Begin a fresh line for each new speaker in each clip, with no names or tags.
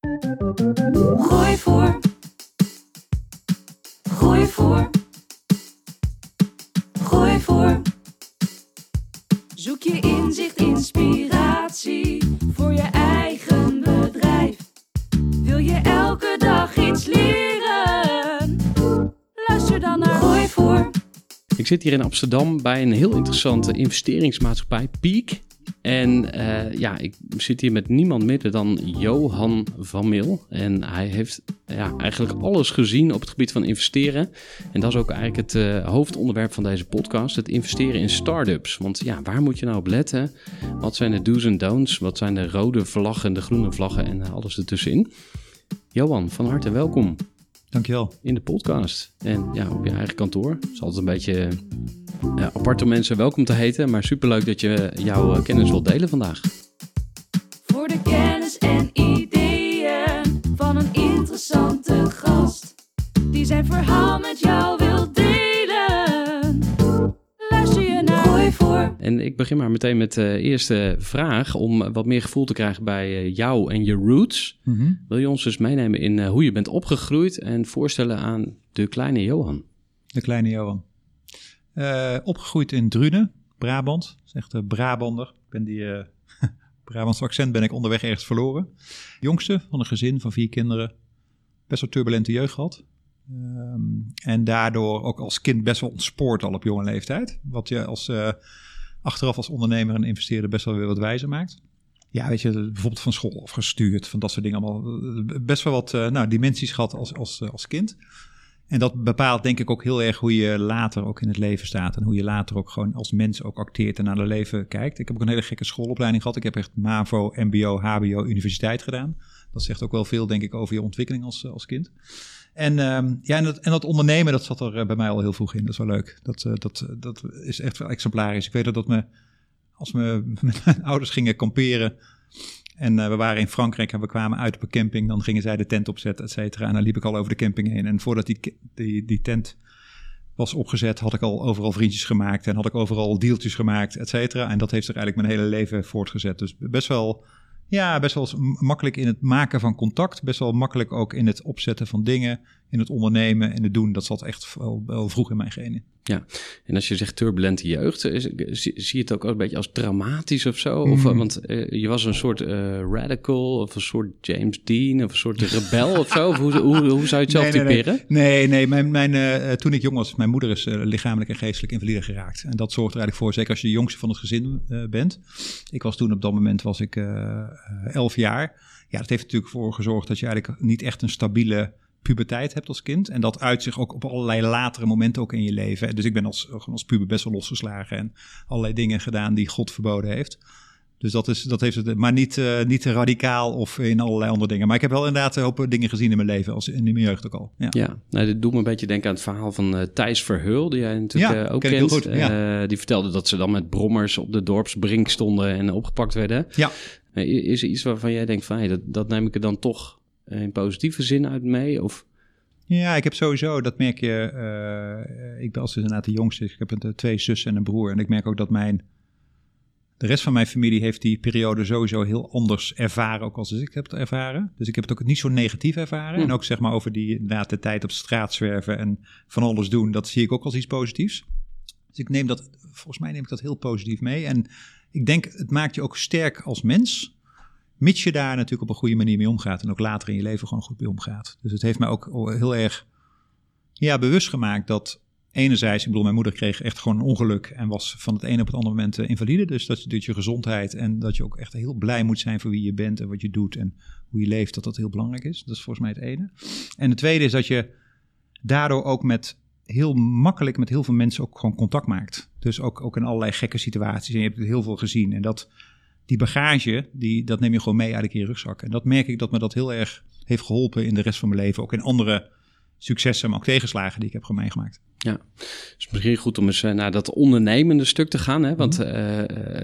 Gooi voor. Gooi voor. Gooi voor. Zoek je inzicht, inspiratie voor je eigen bedrijf. Wil je elke dag iets leren? Luister dan naar Gooi voor.
Ik zit hier in Amsterdam bij een heel interessante investeringsmaatschappij, Peak. En uh, ja, ik zit hier met niemand minder dan Johan van Mil. En hij heeft ja, eigenlijk alles gezien op het gebied van investeren. En dat is ook eigenlijk het uh, hoofdonderwerp van deze podcast: het investeren in start-ups. Want ja, waar moet je nou op letten? Wat zijn de do's en don'ts? Wat zijn de rode vlaggen, de groene vlaggen en uh, alles ertussenin? Johan, van harte welkom.
Dankjewel.
In de podcast. En ja, op je eigen kantoor. Het is altijd een beetje uh, apart om mensen welkom te heten. Maar superleuk dat je jouw uh, kennis wilt delen vandaag.
Voor de kennis en ideeën van een interessante gast. Die zijn verhaal met jou wil delen. Luister je naar Gooi voor.
En ik begin maar meteen met de eerste vraag. Om wat meer gevoel te krijgen bij jou en je roots. Mm -hmm. Wil je ons dus meenemen in hoe je bent opgegroeid. En voorstellen aan de kleine Johan?
De kleine Johan. Uh, opgegroeid in Drunen, Brabant. Echt een Brabander. Ik ben die uh, Brabantse accent ben ik onderweg ergens verloren. Jongste van een gezin van vier kinderen. Best wel turbulente jeugd gehad. Um, en daardoor ook als kind best wel ontspoord al op jonge leeftijd. Wat je als, uh, achteraf als ondernemer en investeerder best wel weer wat wijzer maakt. Ja, weet je, bijvoorbeeld van school afgestuurd, van dat soort dingen allemaal. Best wel wat nou, dimensies gehad als, als, als kind. En dat bepaalt denk ik ook heel erg hoe je later ook in het leven staat. En hoe je later ook gewoon als mens ook acteert en naar het leven kijkt. Ik heb ook een hele gekke schoolopleiding gehad. Ik heb echt MAVO, MBO, HBO, universiteit gedaan. Dat zegt ook wel veel denk ik over je ontwikkeling als, als kind. En, um, ja, en, dat, en dat ondernemen, dat zat er bij mij al heel vroeg in. Dat is wel leuk. Dat, uh, dat, dat is echt wel exemplarisch. Ik weet dat, dat me, als we met mijn ouders gingen kamperen... En uh, we waren in Frankrijk en we kwamen uit op een camping. Dan gingen zij de tent opzetten, et cetera. En dan liep ik al over de camping heen. En voordat die, die, die tent was opgezet, had ik al overal vriendjes gemaakt. En had ik overal deeltjes gemaakt, et cetera. En dat heeft zich eigenlijk mijn hele leven voortgezet. Dus best wel, ja, best wel makkelijk in het maken van contact. Best wel makkelijk ook in het opzetten van dingen. In het ondernemen en het doen. Dat zat echt wel, wel vroeg in mijn genen.
Ja, en als je zegt turbulente jeugd, is, zie, zie je het ook een beetje als dramatisch of zo? Mm. Of, want uh, je was een soort uh, radical of een soort James Dean of een soort rebel of zo? Of hoe, hoe, hoe, zou je het zelf
nee, nee,
typeren?
Nee, nee, nee. Mijn, mijn, uh, toen ik jong was, mijn moeder is lichamelijk en geestelijk invalide geraakt. En dat zorgt er eigenlijk voor, zeker als je de jongste van het gezin bent. Ik was toen op dat moment was ik elf jaar. Ja, dat heeft natuurlijk voor gezorgd dat je eigenlijk niet echt een stabiele puberteit hebt als kind. En dat uit zich ook op allerlei latere momenten ook in je leven. Dus ik ben als, als puber best wel losgeslagen en allerlei dingen gedaan die God verboden heeft. Dus dat, is, dat heeft het, maar niet, uh, niet radicaal of in allerlei andere dingen. Maar ik heb wel inderdaad een hoop dingen gezien in mijn leven, als in mijn jeugd ook al.
Ja, ja nou, dit doet me een beetje denken aan het verhaal van uh, Thijs Verheul, die jij natuurlijk ja, uh, ook kent.
Goed, ja.
die vertelde dat ze dan met brommers op de dorpsbrink stonden en opgepakt werden.
Ja.
is er iets waarvan jij denkt van, hey, dat, dat neem ik er dan toch in positieve zin uit mee? Of...
Ja, ik heb sowieso, dat merk je, uh, ik ben als inderdaad de jongste, ik heb een, twee zussen en een broer. En ik merk ook dat mijn, de rest van mijn familie heeft die periode sowieso heel anders ervaren, ook als ik heb het ervaren. Dus ik heb het ook niet zo negatief ervaren.
Hm.
En ook zeg maar over die inderdaad de tijd op straat zwerven en van alles doen, dat zie ik ook als iets positiefs. Dus ik neem dat, volgens mij neem ik dat heel positief mee. En ik denk, het maakt je ook sterk als mens. Mits je daar natuurlijk op een goede manier mee omgaat en ook later in je leven gewoon goed mee omgaat. Dus het heeft mij ook heel erg ja, bewust gemaakt dat enerzijds, ik bedoel, mijn moeder kreeg echt gewoon een ongeluk en was van het ene op het andere moment eh, invalide. Dus dat, dat je gezondheid en dat je ook echt heel blij moet zijn voor wie je bent en wat je doet en hoe je leeft, dat dat heel belangrijk is. Dat is volgens mij het ene. En het tweede is dat je daardoor ook met heel makkelijk met heel veel mensen ook gewoon contact maakt. Dus ook, ook in allerlei gekke situaties. En je hebt heel veel gezien. En dat, die bagage, die, dat neem je gewoon mee uit je rugzak. En dat merk ik dat me dat heel erg heeft geholpen in de rest van mijn leven. Ook in andere successen, maar ook tegenslagen die ik heb meegemaakt.
Ja, dus misschien goed om eens eh, naar dat ondernemende stuk te gaan. Hè? Want uh,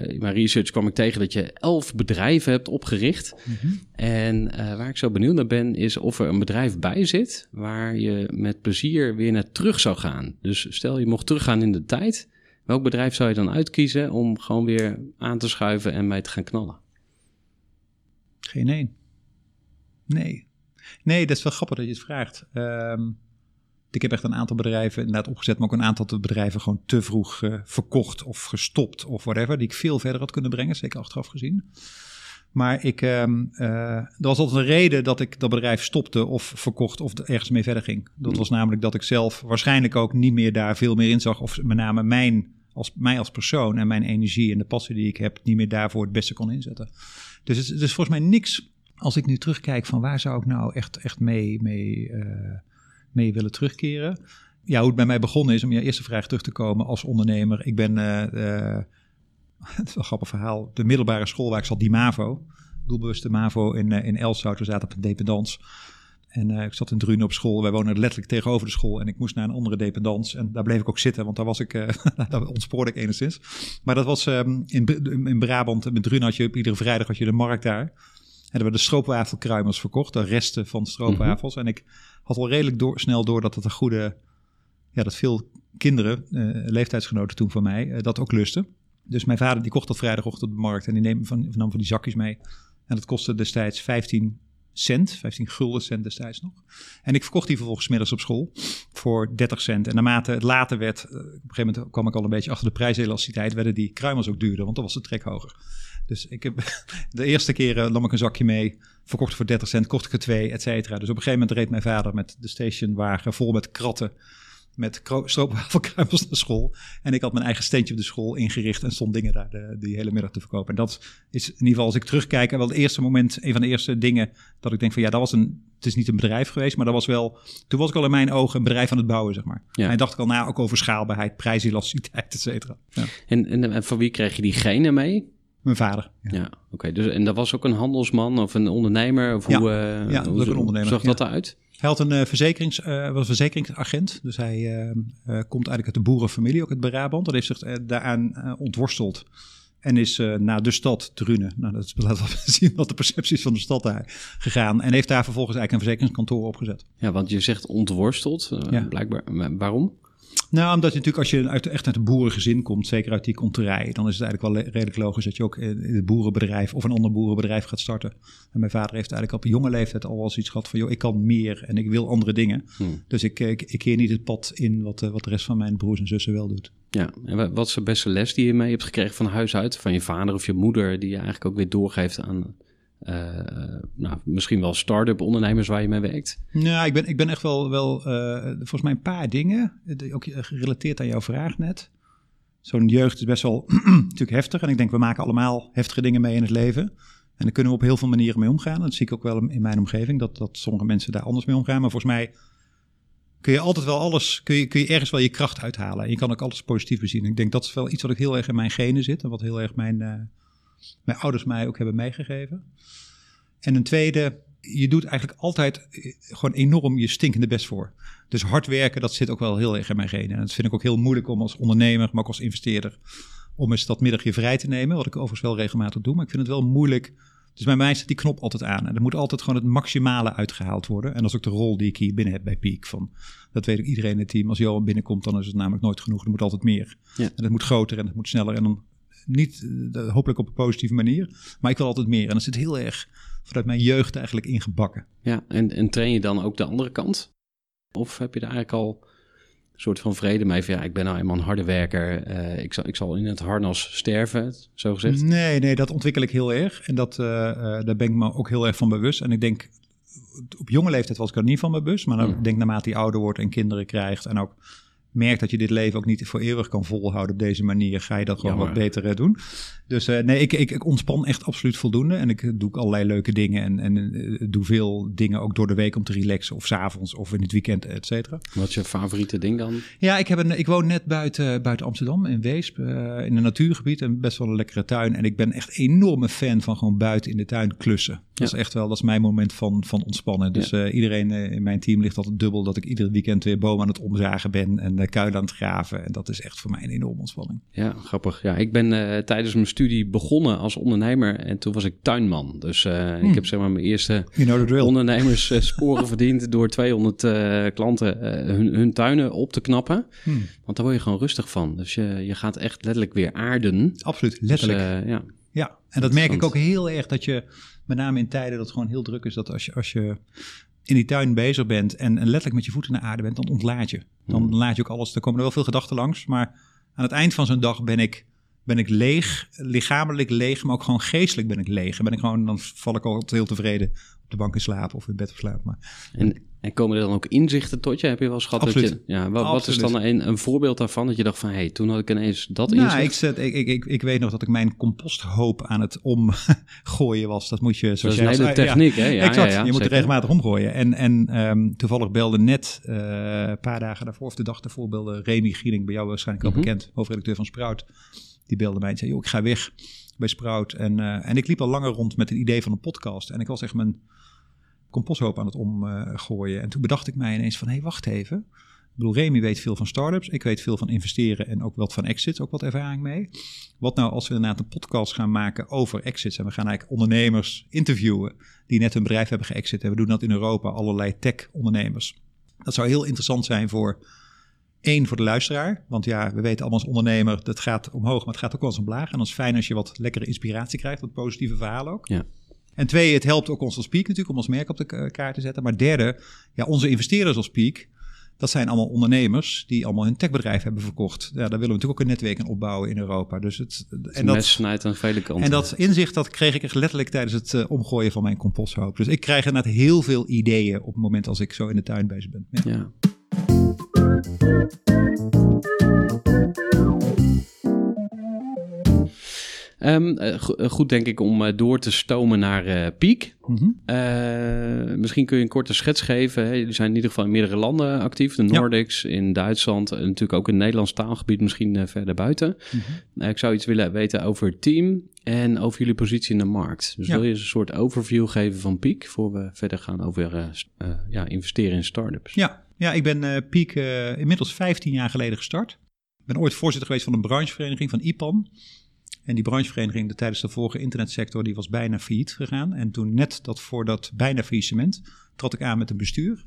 in mijn research kwam ik tegen dat je elf bedrijven hebt opgericht. Mhm. En uh, waar ik zo benieuwd naar ben, is of er een bedrijf bij zit waar je met plezier weer naar terug zou gaan. Dus stel je mocht teruggaan in de tijd, welk bedrijf zou je dan uitkiezen om gewoon weer aan te schuiven en mee te gaan knallen?
Geen één. Nee. Nee, dat is wel grappig dat je het vraagt. Um, ik heb echt een aantal bedrijven inderdaad opgezet, maar ook een aantal bedrijven gewoon te vroeg uh, verkocht of gestopt of whatever, die ik veel verder had kunnen brengen, zeker achteraf gezien. Maar ik, um, uh, er was altijd een reden dat ik dat bedrijf stopte of verkocht of ergens mee verder ging. Dat was namelijk dat ik zelf waarschijnlijk ook niet meer daar veel meer in zag. Of met name mijn, als, mij als persoon en mijn energie en de passie die ik heb, niet meer daarvoor het beste kon inzetten. Dus het, is volgens mij niks, als ik nu terugkijk van waar zou ik nou echt, echt mee, mee uh, mee willen terugkeren. Ja, hoe het bij mij begonnen is, om je eerste vraag terug te komen als ondernemer. Ik ben, uh, uh, het is een grappig verhaal, de middelbare school waar ik zat, die MAVO. Doelbewuste MAVO in, in Elshout, we zaten op een dependance. En ik zat in Drunen op school. Wij wonen letterlijk tegenover de school. En ik moest naar een andere dependance. En daar bleef ik ook zitten, want daar was ik, daar ontspoorde ik enigszins. Maar dat was um, in, in Brabant. Met Drunen had je op iedere vrijdag had je de markt daar. En er werden stroopwafelkruimels verkocht, de resten van stroopwafels. Mhm. En ik had al redelijk door, snel door dat het een goede, ja, dat veel kinderen, uh, leeftijdsgenoten toen van mij, dat ook lusten. Dus mijn vader die kocht dat vrijdagochtend op de markt en die neem van, nam van die zakjes mee. En dat kostte destijds 15 cent, 15 gulden cent destijds nog. En ik verkocht die vervolgens middags op school voor 30 cent. En naarmate het later werd, uh, op een gegeven moment kwam ik al een beetje achter de prijselasticiteit, werden die kruimels ook duurder, want dan was de trek hoger. Dus ik heb de eerste keer nam ik een zakje mee, verkocht voor 30 cent, kocht ik er twee, et cetera. Dus op een gegeven moment reed mijn vader met de stationwagen vol met kratten met stroopwafelkruimels naar school. En ik had mijn eigen steentje op de school ingericht en stond dingen daar de, die hele middag te verkopen. En dat is in ieder geval, als ik terugkijk, wel het eerste moment, een van de eerste dingen dat ik denk van ja, dat was een, het is niet een bedrijf geweest, maar dat was wel, toen was ik al in mijn ogen een bedrijf aan het bouwen, zeg maar. Ja. En dacht ik al na, ook over schaalbaarheid, prijselasticiteit, et cetera. Ja.
En, en, en van wie kreeg je die genen mee?
Mijn vader.
Ja, oké. Dus, en dat was ook een handelsman of een ondernemer? Of
ja,
hoe,
uh, ja, hoe, een ondernemer.
zag dat eruit?
Hij had een uh, verzekerings, uh, was verzekeringsagent. Dus hij komt eigenlijk uit de boerenfamilie, ook uit Brabant. Dat heeft zich daaraan ontworsteld. En is naar de stad Drunen, nou dat laat wel zien wat de perceptie is van de stad daar, gegaan. En heeft daar vervolgens eigenlijk een verzekeringskantoor opgezet.
Ja, want je zegt ontworsteld, ja. blijkbaar. Waarom?
Nou, omdat je natuurlijk als je uit, echt uit een boerengezin komt, zeker uit die konterij, dan is het eigenlijk wel redelijk logisch dat je ook in het boerenbedrijf of een ander boerenbedrijf gaat starten. En mijn vader heeft eigenlijk op jonge leeftijd al wel eens iets gehad van, joh, ik kan meer en ik wil andere dingen. Hmm. Dus ik, ik, ik keer niet het pad in wat, wat de rest van mijn broers en zussen wel doet.
Ja, en wat is de beste les die je mee hebt gekregen van huis uit? Van je vader of je moeder, die je eigenlijk ook weer doorgeeft aan nou, misschien wel start-up ondernemers waar je mee werkt?
Nou, ik ben, ik ben echt wel, wel uh, volgens mij een paar dingen, ook gerelateerd aan jouw vraag net. Zo'n jeugd is best wel natuurlijk heftig en ik denk we maken allemaal heftige dingen mee in het leven. En daar kunnen we op heel veel manieren mee omgaan. Dat zie ik ook wel in mijn omgeving, dat, dat sommige mensen daar anders mee omgaan. Maar volgens mij kun je altijd wel alles, kun je, kun je ergens wel je kracht uithalen. En je kan ook alles positief bezien. Ik denk dat is wel iets wat ik heel erg in mijn genen zit en wat heel erg mijn, mijn ouders mij ook hebben meegegeven. En een tweede, je doet eigenlijk altijd eh, gewoon enorm je stinkende best voor. Dus hard werken, dat zit ook wel heel erg in mijn genen. En dat vind ik ook heel moeilijk om als ondernemer, maar ook als investeerder, om eens dat middagje vrij te nemen. Wat ik overigens wel regelmatig doe, maar ik vind het wel moeilijk. Dus bij mij zit die knop altijd aan. En er moet altijd gewoon het maximale uitgehaald worden. En dat is ook de rol die ik hier binnen heb bij Peak. Van, dat weet ook iedereen in het team. Als Johan binnenkomt, dan is het namelijk nooit genoeg. Er moet altijd meer. Ja. En het moet groter en het moet sneller. En dan niet, eh, hopelijk op een positieve manier. Maar ik wil altijd meer. En dat zit heel erg vanuit mijn jeugd eigenlijk ingebakken.
Ja, en, en train je dan ook de andere kant? Of heb je daar eigenlijk al soort van vrede mee van ja, ik ben nou eenmaal een harde werker. eh, ik, zal, ik zal in het harnas sterven, zo gezegd.
Nee, nee, dat ontwikkel ik heel erg. En dat, eh, daar ben ik me ook heel erg van bewust. En ik denk, op jonge leeftijd was ik er niet van bewust. Maar dan
Mm.
ik denk naarmate je ouder wordt en kinderen krijgt... en ook merkt dat je dit leven ook niet voor eeuwig kan volhouden op deze manier... ga je dat gewoon
Jammer.
wat beter eh, doen. Dus eh, nee, ik, ik, ik ontspan echt absoluut voldoende. En ik eh, doe allerlei leuke dingen. En, en doe veel dingen ook door de week om te relaxen. Of 's avonds of in het weekend, et cetera.
Wat is je favoriete ding dan?
Ja, ik, heb een, ik woon net buiten, buiten Amsterdam, in Weesp, in een natuurgebied en best wel een lekkere tuin. En ik ben echt enorme fan van gewoon buiten in de tuin klussen. Dat
Ja.
is echt wel, dat is mijn moment van, van ontspannen. Dus iedereen in mijn team ligt altijd dubbel dat ik ieder weekend weer bomen aan het omzagen ben en kuilen aan het graven. En dat is echt voor mij een enorme ontspanning.
Ja, grappig. Ja, ik ben eh, tijdens mijn studie begonnen als ondernemer en toen was ik tuinman. Dus eh,
Hmm.
ik heb zeg maar mijn eerste
You know
ondernemerssporen verdiend door 200 eh, klanten eh, hun, hun tuinen op te knappen.
Hmm.
Want daar word je gewoon rustig van. Dus je, je gaat echt letterlijk weer aarden.
Absoluut,
Dus,
letterlijk.
eh, ja.
Ja, en dat merk ik ook heel erg dat je, met name in tijden dat het gewoon heel druk is, dat als je, als je in die tuin bezig bent en, en letterlijk met je voeten naar aarde bent, dan ontlaat je. Dan
Hmm.
laat je ook alles, er komen er wel veel gedachten langs, maar aan het eind van zo'n dag ben ik, ben ik leeg, lichamelijk leeg, maar ook gewoon geestelijk ben ik leeg. En ben ik gewoon, dan val ik altijd heel tevreden op de bank in slaap of in bed of slaap. Maar
En, en komen er dan ook inzichten tot je? Heb je wel eens gehad dat je... Ja, wat, wat is dan een, een voorbeeld daarvan? Dat je dacht van, hé, hey, toen had ik ineens dat
nou,
inzicht.
ik, zet, ik, ik, ik, ik weet nog dat ik mijn composthoop aan het omgooien was. Dat moet je,
dat
zoals
is een
jij
hele
al zei, ja.
techniek, hè? Ja,
exact,
ja,
je moet er regelmatig omgooien. En, en ehm, toevallig belde net eh, een paar dagen daarvoor, of de dag daarvoor, belde Remy Gieling, bij jou waarschijnlijk wel
Mhm.
bekend, hoofdredacteur van Sprout. Die belde mij en zei, joh, ik ga weg bij Sprout. En, eh, en ik liep al langer rond met het idee van een podcast. En ik was echt mijn composthoop aan het omgooien. en toen bedacht ik mij ineens van, hé, hey, wacht even. Ik bedoel, Remy weet veel van startups. Ik weet veel van investeren en ook wat van exits, ook wat ervaring mee. Wat nou als we inderdaad een podcast gaan maken over exits. En we gaan eigenlijk ondernemers interviewen die net hun bedrijf hebben geëxit. En we doen dat in Europa, allerlei tech-ondernemers. Dat zou heel interessant zijn voor één, voor de luisteraar. Want ja, we weten allemaal als ondernemer, dat gaat omhoog, maar het gaat ook wel eens omlaag. En dat is fijn als je wat lekkere inspiratie krijgt, wat positieve verhalen ook.
Ja.
En twee, het helpt ook ons als Peak natuurlijk om ons merk op de k- kaart te zetten. Maar derde, ja, onze investeerders als Peak, dat zijn allemaal ondernemers die allemaal hun techbedrijf hebben verkocht. Ja, daar willen we natuurlijk ook een netwerk in opbouwen in Europa. Dus het,
Het
en dat,
snijdt aan vele kanten.
en dat inzicht dat kreeg ik echt letterlijk tijdens het eh, omgooien van mijn composthoop. Dus ik krijg inderdaad heel veel ideeën op het moment als ik zo in de tuin bezig ben. Ja.
Ja. Ehm, eh, go- eh, goed denk ik om eh, door te stomen naar Peak.
Mhm.
Misschien kun je een korte schets geven. Hè? Jullie zijn in ieder geval in meerdere landen actief. De
Ja.
Nordics, in Duitsland. En natuurlijk ook in het Nederlands taalgebied, misschien verder buiten.
Mhm.
Ik zou iets willen weten over het team en over jullie positie in de markt. Dus
Ja.
wil je eens een soort overview geven van Peak... voor we verder gaan over ja, investeren in startups?
Ja, ja, ik ben Peak eh, inmiddels 15 jaar geleden gestart. Ik ben ooit voorzitter geweest van een branchevereniging van IPAN. En die branchevereniging de, tijdens de vorige internetsector die was bijna failliet gegaan. En toen net dat voor dat bijna faillissement trad ik aan met een bestuur.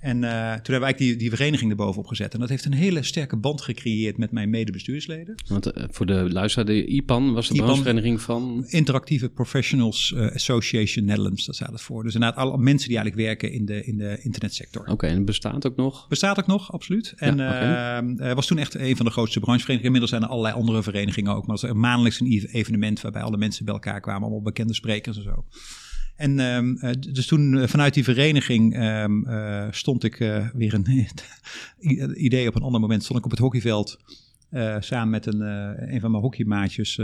En eh, toen hebben we eigenlijk die, die vereniging erbovenop gezet. En dat heeft een hele sterke band gecreëerd met mijn medebestuursleden.
Want eh, voor de luisteraar, de IPAN was de
IPAN.
branchevereniging van...
Interactieve Professionals eh, Association Netherlands, dat staat het voor. Dus inderdaad alle mensen die eigenlijk werken in de, in de internetsector.
Oké, en bestaat ook nog?
Bestaat ook nog, absoluut. En
Ja,
was toen echt een van de grootste brancheverenigingen. Inmiddels zijn er allerlei andere verenigingen ook. Maar het was maandelijks een evenement waarbij alle mensen bij elkaar kwamen. Allemaal bekende sprekers en zo. En ehm, eh, dus toen eh, vanuit die vereniging ehm, eh, stond ik weer een idee op een ander moment. Stond ik op het hockeyveld samen met een, een van mijn hockeymaatjes.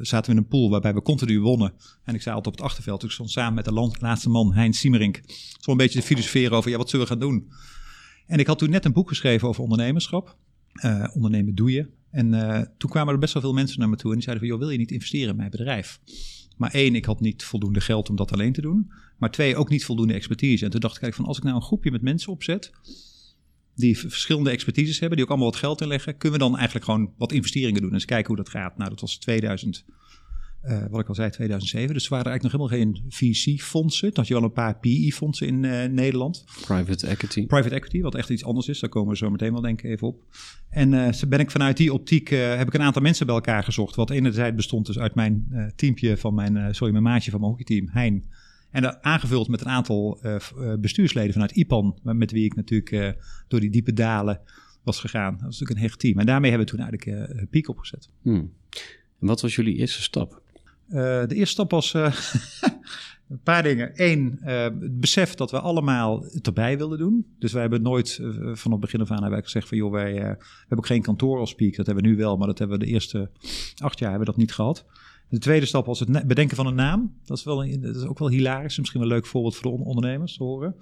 zaten we in een pool waarbij we continu wonnen. En ik altijd op het achterveld. Ik stond samen met de land- laatste man, Heinz Siemerink. Zo een beetje te filosoferen over ja, wat zullen we gaan doen. En ik had toen net een boek geschreven over ondernemerschap. Ondernemen doe je. En toen kwamen er best wel veel mensen naar me toe en die zeiden van, joh, wil je niet investeren in mijn bedrijf? Maar één, ik had niet voldoende geld om dat alleen te doen. Maar twee, ook niet voldoende expertise. En toen dacht ik eigenlijk van, als ik nou een groepje met mensen opzet, die verschillende expertises hebben, die ook allemaal wat geld inleggen, kunnen we dan eigenlijk gewoon wat investeringen doen en eens kijken hoe dat gaat. Nou, dat was 2000, eh, wat ik al zei, 2007. Dus er waren er eigenlijk nog helemaal geen VC-fondsen. Dat had je wel een paar PE-fondsen in eh, Nederland.
Private equity.
Private equity, wat echt iets anders is. Daar komen we zo meteen wel denk ik even op. En zo ben ik vanuit die optiek, heb ik een aantal mensen bij elkaar gezocht. Wat enerzijds bestond dus uit mijn teampje van mijn, sorry, mijn maatje van mijn hockeyteam, Hein. En dan aangevuld met een aantal bestuursleden vanuit IPAN, met- wie ik natuurlijk door die diepe dalen was gegaan. Dat was natuurlijk een hecht team. En daarmee hebben we toen eigenlijk Peak opgezet.
Hmm. En wat was jullie eerste stap?
Eh, de eerste stap was eh, een paar dingen. Eén, eh, het besef dat we allemaal het erbij wilden doen. Dus wij hebben nooit eh, van het begin af aan hebben gezegd van joh, wij hebben ook geen kantoor als Peak. Dat hebben we nu wel, maar dat hebben we de eerste acht jaar hebben we dat niet gehad. De tweede stap was het bedenken van een naam. Dat is, wel een, dat is ook wel hilarisch. Misschien wel een leuk voorbeeld voor de on- ondernemers te horen.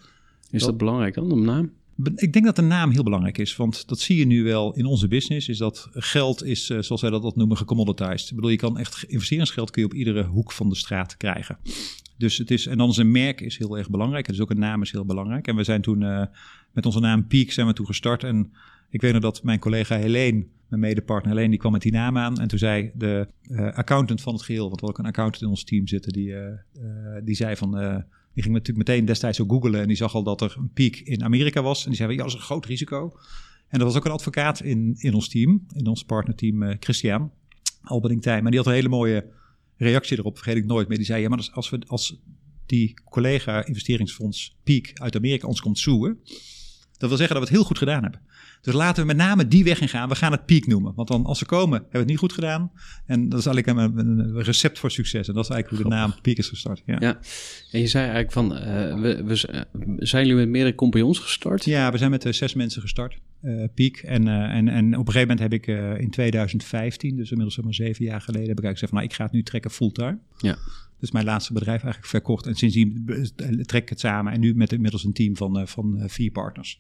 Is dat,
Dat-
belangrijk dan, de naam?
Ik denk dat de naam heel belangrijk is, want dat zie je nu wel in onze business. Is dat geld is, eh, zoals wij dat, noemen, gecommoditized. Ik bedoel, je kan echt investeringsgeld kun je op iedere hoek van de straat krijgen. Dus het is, en dan is een merk is heel erg belangrijk. Dus ook een naam is heel belangrijk. En we zijn toen eh, met onze naam Peak zijn we toen gestart. En ik weet nog dat mijn collega Helene, mijn medepartner Helene, die kwam met die naam aan. En toen zei de eh, accountant van het geheel, want we hadden ook een accountant in ons team zitten, die, die zei van... die ging natuurlijk meteen destijds ook googelen en die zag al dat er een piek in Amerika was. En die zei, ja, dat is een groot risico. En er was ook een advocaat in, in ons team, in ons partnerteam, eh Christian Alberding Tijn. Maar die had een hele mooie reactie erop, vergeet ik nooit meer. Die zei, ja, maar als- we, als die collega investeringsfonds Peak uit Amerika ons komt zoeken, dat wil zeggen dat we het heel goed gedaan hebben. Dus laten we met name die weg in gaan. We gaan het Peak noemen. Want dan als ze komen, hebben we het niet goed gedaan. En dat is eigenlijk een, een recept voor succes. En dat is eigenlijk hoe de naam Peak is gestart. Ja.
Ja. En je zei eigenlijk van, eh, we, we, eh, zijn jullie met meerdere compagnons gestart?
Ja, we zijn met eh, zes mensen gestart, Peak. En, en, en op een gegeven moment heb ik in 2015, dus inmiddels zeg maar zeven jaar geleden, heb ik eigenlijk gezegd van nou, ik ga het nu trekken fulltime.
Ja.
Dus mijn laatste bedrijf eigenlijk verkocht. En sindsdien trek ik het samen. En nu met inmiddels een team van, van vier partners.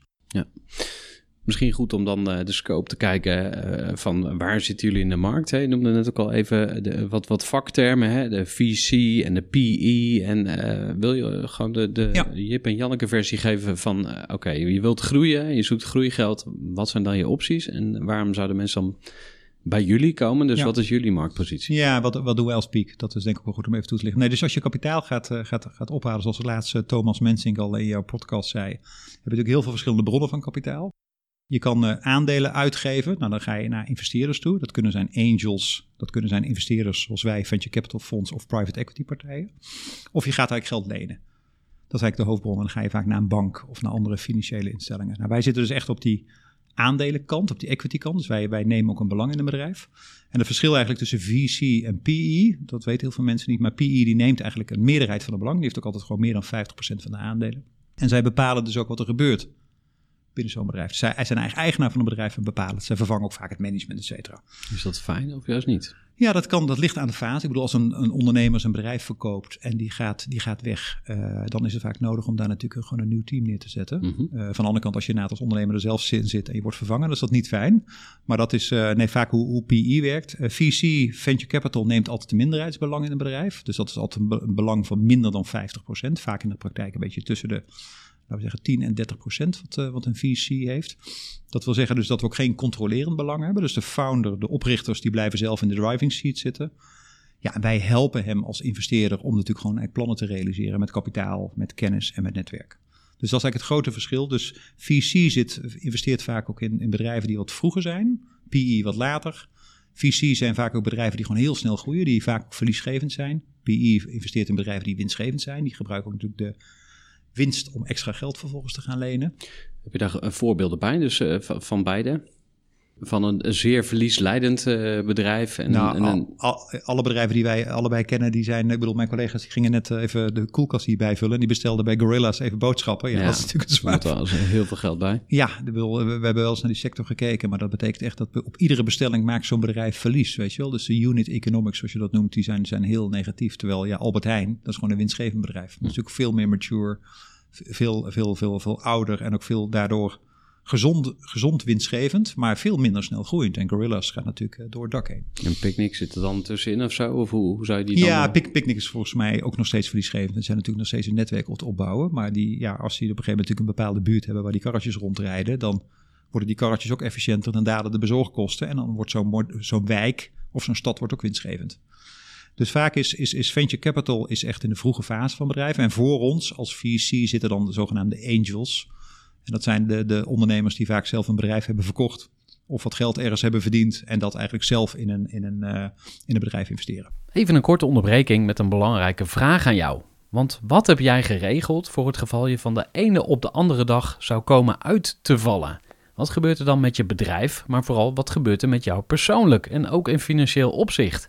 Misschien goed om dan eh, de scope te kijken eh, van waar zitten jullie in de markt. Hè? Je noemde net ook al even de, wat, wat vaktermen, hè? de VC en de PE. En eh, wil je gewoon de, de
Ja.
Jip en Janneke versie geven van... oké, je wilt groeien, je zoekt groeigeld. Wat zijn dan je opties? En waarom zouden mensen dan bij jullie komen? Dus
Ja.
wat is jullie marktpositie?
Ja, wat, wat doen we als Peak? Dat is denk ik wel goed om even toe te lichten. Nee, dus als je kapitaal gaat, gaat, gaat ophalen, zoals de laatste Thomas Mensink al in jouw podcast zei, heb je natuurlijk heel veel verschillende bronnen van kapitaal. Je kan eh, aandelen uitgeven. Nou, dan ga je naar investeerders toe. Dat kunnen zijn angels, dat kunnen zijn investeerders zoals wij, venture capital funds of private equity partijen. Of je gaat eigenlijk geld lenen. Dat is eigenlijk de hoofdbron. En dan ga je vaak naar een bank of naar andere financiële instellingen. Nou, wij zitten dus echt op die aandelenkant, op die equity kant. Dus wij, wij nemen ook een belang in een bedrijf. En het verschil eigenlijk tussen VC en PE, dat weten heel veel mensen niet, maar PE die neemt eigenlijk een meerderheid van de belang. Die heeft ook altijd gewoon meer dan 50% van de aandelen. En zij bepalen dus ook wat er gebeurt binnen zo'n bedrijf. Dus zij zijn eigenlijk eigenaar van een bedrijf en bepalen het. Zij vervangen ook vaak het management, et cetera.
Is dat fijn of juist niet?
Ja, dat kan. Dat ligt aan de fase. Ik bedoel, als een, een ondernemer zijn bedrijf verkoopt en die gaat, die gaat weg, eh, dan is het vaak nodig om daar natuurlijk gewoon een nieuw team neer te zetten.
Mhm.
Eh, van de andere kant, als je inderdaad als ondernemer er zelf in zit en je wordt vervangen, dan is dat niet fijn. Maar dat is eh, nee, vaak hoe, hoe PE werkt. VC, Venture Capital, neemt altijd een minderheidsbelang in een bedrijf. Dus dat is altijd een, be- een belang van minder dan 50%. Vaak in de praktijk een beetje tussen de laten we zeggen 10 en 30 procent wat, eh, wat een VC heeft. Dat wil zeggen dus dat we ook geen controlerend belang hebben. Dus de founder, de oprichters, die blijven zelf in de driving seat zitten. Ja, wij helpen hem als investeerder om natuurlijk gewoon eigenlijk plannen te realiseren met kapitaal, met kennis en met netwerk. Dus dat is eigenlijk het grote verschil. Dus VC zit, investeert vaak ook in, in bedrijven die wat vroeger zijn, PE wat later. VC zijn vaak ook bedrijven die gewoon heel snel groeien, die vaak verliesgevend zijn. PE investeert in bedrijven die winstgevend zijn. Die gebruiken ook natuurlijk de winst om extra geld vervolgens te gaan lenen.
Heb je daar eh, voorbeelden bij, dus eh, van, van beide? Van een, zeer verliesleidend eh, bedrijf en,
nou,
en een...
al- al- alle bedrijven die wij allebei kennen, die zijn, ik bedoel, mijn collega's die gingen net eh, even de koelkast hier bijvullen. En die bestelden bij Gorilla's even boodschappen. Ja, dat is natuurlijk een
er
zwaar.
eens heel veel geld bij.
Ja, we, we hebben wel eens naar die sector gekeken, maar dat betekent echt dat we op iedere bestelling maakt zo'n bedrijf verlies, weet je wel. Dus de unit economics, zoals je dat noemt, die zijn, zijn heel negatief. Terwijl, ja, Albert Heijn, dat is gewoon een winstgevend bedrijf. Dat is natuurlijk veel meer mature, veel, veel, veel, veel ouder en ook veel daardoor gezond, gezond winstgevend, maar veel minder snel groeiend. En Gorilla's gaat natuurlijk eh, door het dak heen.
En Picnic zit er dan tussenin of zo? Of hoe, hoe zou je die dan...
Ja, Pic- Picnic is volgens mij ook nog steeds verliesgevend. Ze zijn natuurlijk nog steeds een netwerk op het opbouwen. Maar die, ja, als die op een gegeven moment natuurlijk een bepaalde buurt hebben waar die karretjes rondrijden, dan worden die karretjes ook efficiënter. Dan dalen de bezorgkosten en dan wordt zo'n wijk of zo'n stad wordt ook winstgevend. Dus vaak is, is, is venture capital is echt in de vroege fase van bedrijven. En voor ons als VC zitten dan de zogenaamde angels. En dat zijn de, de ondernemers die vaak zelf een bedrijf hebben verkocht. Of wat geld ergens hebben verdiend. En dat eigenlijk zelf in een, in een, eh, in een bedrijf investeren.
Even een korte onderbreking met een belangrijke vraag aan jou. Want wat heb jij geregeld voor het geval je van de ene op de andere dag zou komen uit te vallen? Wat gebeurt er dan met je bedrijf, maar vooral wat gebeurt er met jou persoonlijk en ook in financieel opzicht?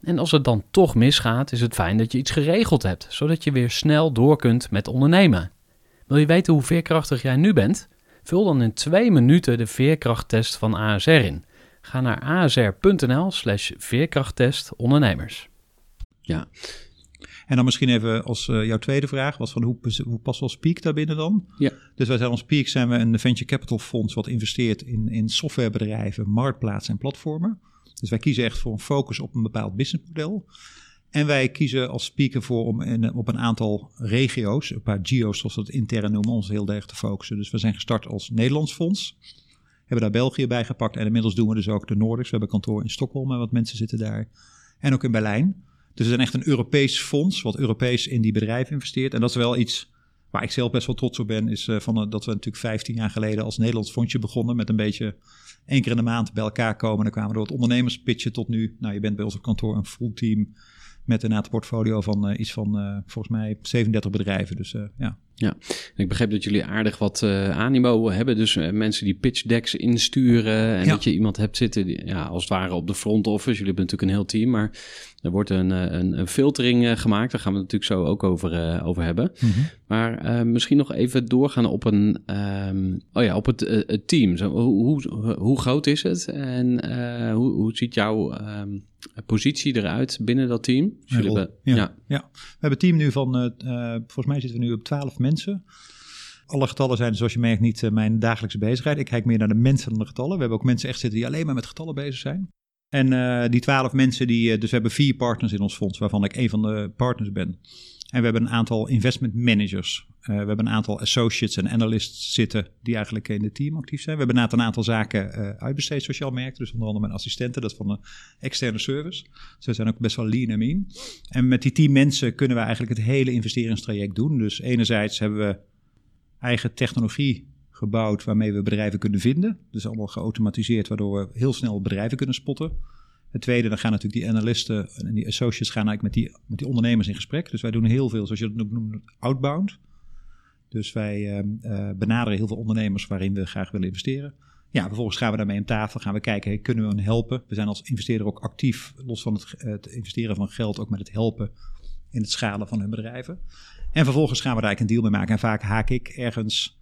En als het dan toch misgaat, is het fijn dat je iets geregeld hebt, zodat je weer snel door kunt met ondernemen. Wil je weten hoe veerkrachtig jij nu bent? Vul dan in twee minuten de veerkrachttest van ASR in. Ga naar asr.nl slash veerkrachttest ondernemers.
Ja,
En dan misschien even als eh, jouw tweede vraag was van hoe, hoe past wel Speak daarbinnen dan?
Ja.
Dus wij zijn als Speak zijn we een venture capital fonds wat investeert in, in softwarebedrijven, marktplaatsen en platformen. Dus wij kiezen echt voor een focus op een bepaald businessmodel. En wij kiezen als speaker voor om in, op een aantal regio's, een paar geo's zoals we het intern noemen, ons heel erg te focussen. Dus we zijn gestart als Nederlands fonds. Hebben daar België bij gepakt en inmiddels doen we dus ook de Nordics. We hebben kantoor in Stockholm en wat mensen zitten daar. En ook in Berlijn. Dus we zijn echt een Europees fonds, wat Europees in die bedrijven investeert. En dat is wel iets waar ik zelf best wel trots op ben, is eh, van, eh, dat we natuurlijk 15 jaar geleden als Nederlands fondsje begonnen met een beetje één keer in de maand bij elkaar komen. Dan kwamen we door het ondernemerspitchen tot nu. Nou, je bent bij ons op kantoor een full team met een aantal portfolio van eh, iets van eh, volgens mij 37 bedrijven. Dus eh, ja.
Ja, ik begreep dat jullie aardig wat eh, animo hebben. Dus mensen die pitch decks insturen. En
Ja.
dat je iemand hebt zitten, die, ja, als het ware op de front office. Jullie hebben natuurlijk een heel team, maar er wordt een, een, een filtering gemaakt. Daar gaan we het natuurlijk zo ook over, over hebben. Maar eh, misschien nog even doorgaan op een, ehm, oh ja, op het, het team. Zo, hoe, hoe, hoe groot is het? En hoe, hoe ziet jouw ehm, positie eruit binnen dat team? Dus
rol.
hebben-
Ja.
ja.
Ja, we hebben een team nu van, eh, eh, volgens mij zitten we nu op 12 mensen. Alle getallen zijn, zoals je merkt, niet eh, mijn dagelijkse bezigheid. Ik kijk meer naar de mensen dan de getallen. We hebben ook mensen echt zitten die alleen maar met getallen bezig zijn. En die 12 mensen, die, dus we hebben vier partners in ons fonds, waarvan ik een van de partners ben. En we hebben een aantal investment managers. Eh, we hebben een aantal associates en analysts zitten die eigenlijk in het team actief zijn. We hebben een aantal zaken eh, uitbesteed, zoals je al merkt. Dus onder andere mijn assistenten, dat van een externe service. Ze zijn ook best wel lean en mean. En met die team mensen kunnen we eigenlijk het hele investeringstraject doen. Dus enerzijds hebben we eigen technologie gebouwd waarmee we bedrijven kunnen vinden. Dus allemaal geautomatiseerd, waardoor we heel snel bedrijven kunnen spotten. Het tweede, dan gaan natuurlijk die analisten en die associates gaan eigenlijk met die, met die ondernemers in gesprek. Dus wij doen heel veel, zoals je dat noemt, outbound. Dus wij ehm, eh, benaderen heel veel ondernemers waarin we graag willen investeren. Ja, vervolgens gaan we daarmee aan tafel, gaan we kijken, kunnen we hen helpen? We zijn als investeerder ook actief, los van het, het investeren van geld, ook met het helpen in het schalen van hun bedrijven. En vervolgens gaan we daar eigenlijk een deal mee maken. En vaak haak ik ergens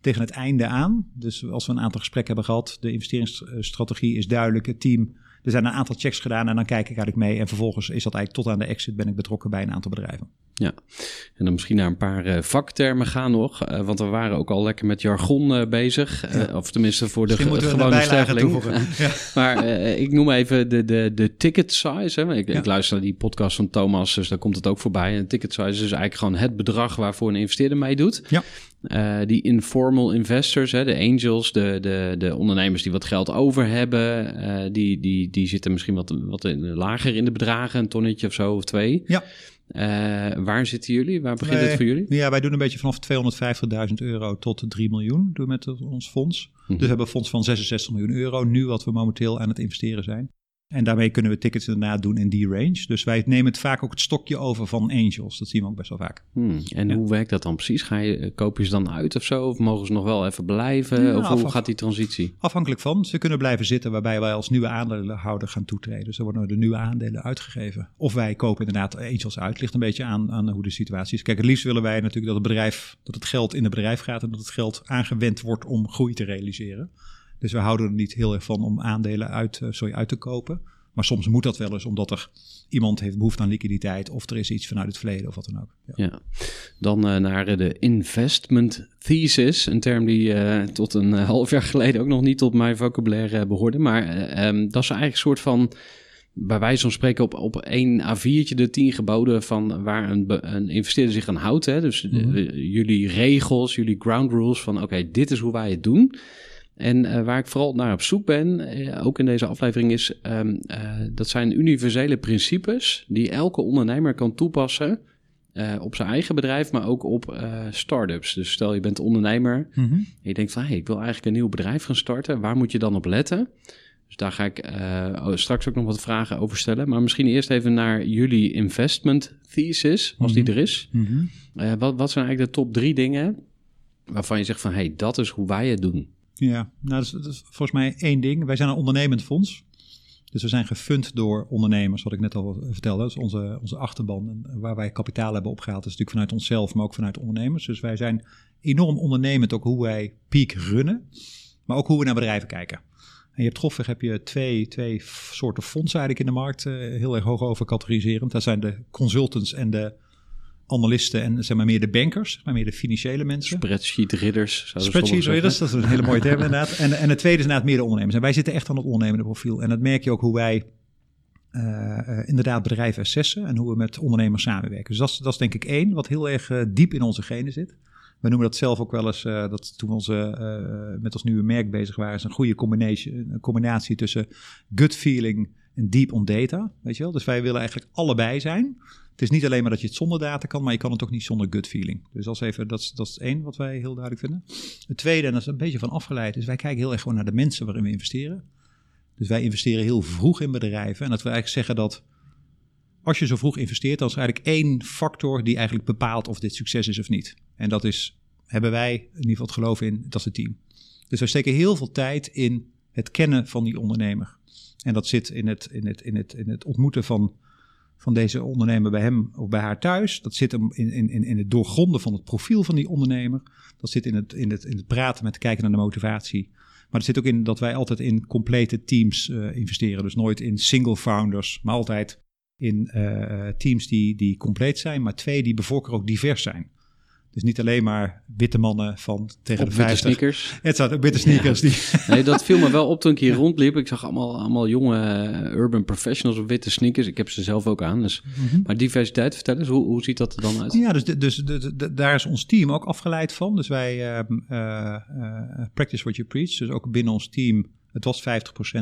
tegen het einde aan. Dus als we een aantal gesprekken hebben gehad, de investeringsstrategie is duidelijk, het team. Er zijn een aantal checks gedaan en dan kijk ik eigenlijk mee. En vervolgens is dat eigenlijk tot aan de exit ben ik betrokken bij een aantal bedrijven.
Ja, en dan misschien naar een paar eh, vaktermen gaan nog. eh, want we waren ook al lekker met jargon eh, bezig. of tenminste voor de
Misschien
gewone sterveling.
Ja.
maar ik noem even de, de, de ticket size. Hè. Ik,
Ja.
ik luister naar die podcast van Thomas, dus daar komt het ook voorbij. En ticket size is eigenlijk gewoon het bedrag waarvoor een investeerder meedoet.
Ja.
Die informal investors, hè, de angels, de, de, de ondernemers die wat geld over hebben, die, die, die zitten misschien wat, wat in- lager in de bedragen, een tonnetje of zo of twee.
Ja.
Eh, waar zitten jullie? Waar begint het voor jullie?
Ja, wij doen een beetje vanaf 250.000 euro tot 3 miljoen doen met ons fonds.
Mhm.
Dus we hebben een fonds van 66 miljoen euro nu wat we momenteel aan het investeren zijn. En daarmee kunnen we tickets inderdaad doen in die range. Dus wij nemen het vaak ook het stokje over van angels. Dat zien we ook best wel vaak.
Hmm, En
Ja.
hoe werkt dat dan precies? Ga je, eh, koop je ze dan uit of zo? Of mogen ze nog wel even blijven?
Ja,
of hoe gaat die transitie?
Afhankelijk van. Ze kunnen blijven zitten waarbij wij als nieuwe aandeelhouder gaan toetreden. Dus er worden de nieuwe aandelen uitgegeven. Of wij kopen inderdaad angels uit. Ligt een beetje aan, aan hoe de situatie is. Kijk, het liefst willen wij natuurlijk dat het bedrijf, dat het geld in het bedrijf gaat en dat het geld aangewend wordt om groei te realiseren. Dus we houden er niet heel erg van om aandelen uit, eh, sorry, uit te kopen. Maar soms moet dat wel eens omdat er iemand heeft behoefte aan liquiditeit of er is iets vanuit het verleden of wat dan ook. Ja.
Ja. Dan eh, naar de investment thesis. Een term die eh, tot een half jaar geleden ook nog niet tot mijn vocabulaire eh, behoorde. Maar eh, ehm, dat is eigenlijk een soort van bij wijze van spreken op, op één A4'tje de tien geboden van waar een, een investeerder zich aan houdt. Hè? Dus
Mhm.
de- jullie regels, jullie ground rules van oké, dit is hoe wij het doen. En eh, waar ik vooral naar op zoek ben, eh, ook in deze aflevering, is ehm, eh, dat zijn universele principes die elke ondernemer kan toepassen op zijn eigen bedrijf, maar ook op start-ups. Dus stel je bent ondernemer
Mhm.
en je denkt van, hey, ik wil eigenlijk een nieuw bedrijf gaan starten. Waar moet je dan op letten? Dus daar ga ik oh, straks ook nog wat vragen over stellen. Maar misschien eerst even naar jullie investment thesis, als die
Mhm.
er is.
Mhm.
Wat, wat zijn eigenlijk de top drie dingen waarvan je zegt van, hey, dat is hoe wij het doen?
Ja, nou, dat is, dat volgens mij één ding. Wij zijn een ondernemend fonds. Dus we zijn gefund door ondernemers, wat ik net al vertelde. Dat is onze, onze achterban. En waar wij kapitaal hebben opgehaald, is natuurlijk vanuit onszelf, maar ook vanuit ondernemers. Dus wij zijn enorm ondernemend, ook hoe wij peak runnen, maar ook hoe we naar bedrijven kijken. En je hebt grofweg heb je twee, twee soorten fondsen eigenlijk in de markt, eh, heel erg hoog over categoriserend. Dat zijn de consultants en de analisten en zeg maar meer de bankers, maar meer de financiële mensen.
Spreadsheet ridders.
Spreadsheet
zeggen.
dat is een hele mooie term inderdaad. En, en het tweede is inderdaad meer de ondernemers. En wij zitten echt aan het ondernemende profiel. En dat merk je ook hoe wij eh, eh, inderdaad bedrijven assessen en hoe we met ondernemers samenwerken. Dus dat is, dat is denk ik één, wat heel erg eh, diep in onze genen zit. We noemen dat zelf ook wel eens, dat toen we onze, met ons nieuwe merk bezig waren, is een goede combinatie, een combinatie tussen gut feeling en deep on data. Weet je wel? Dus wij willen eigenlijk allebei zijn. Het is niet alleen maar dat je het zonder data kan, maar je kan het ook niet zonder gut feeling. Dus dat is, even, dat is, één wat wij heel duidelijk vinden. Het tweede, en dat is een beetje van afgeleid, is wij kijken heel erg gewoon naar de mensen waarin we investeren. Dus wij investeren heel vroeg in bedrijven. En dat we eigenlijk zeggen dat als je zo vroeg investeert, dan is er eigenlijk één factor die eigenlijk bepaalt of dit succes is of niet. En dat is, hebben wij in ieder geval het geloof in, dat is het team. Dus wij steken heel veel tijd in het kennen van die ondernemer. En dat zit in het, in het, in het, in het ontmoeten van, van deze ondernemer bij hem of bij haar thuis. Dat zit in, in, in het doorgronden van het profiel van die ondernemer. Dat zit in het, in het, in het praten met kijken naar de motivatie. Maar het zit ook in dat wij altijd in complete teams eh, investeren. Dus nooit in single founders, maar altijd in eh, teams die, die compleet zijn. Maar twee die bevolker ook divers zijn. Dus niet alleen maar witte mannen van tegen
Op
de
witte
50.
sneakers.
Het staat ook witte sneakers. Die,
Nee, dat viel me wel op toen ik hier rondliep. Ik zag allemaal, allemaal jonge eh, urban professionals op witte sneakers. Ik heb ze zelf ook aan. Dus, Maar diversiteit, vertel eens, hoe, hoe ziet dat er dan uit?
Ja, dus, dus de- daar is ons team ook afgeleid van. Dus wij ehm, eh, eh, practice what you preach. Dus ook binnen ons team, het was 50%,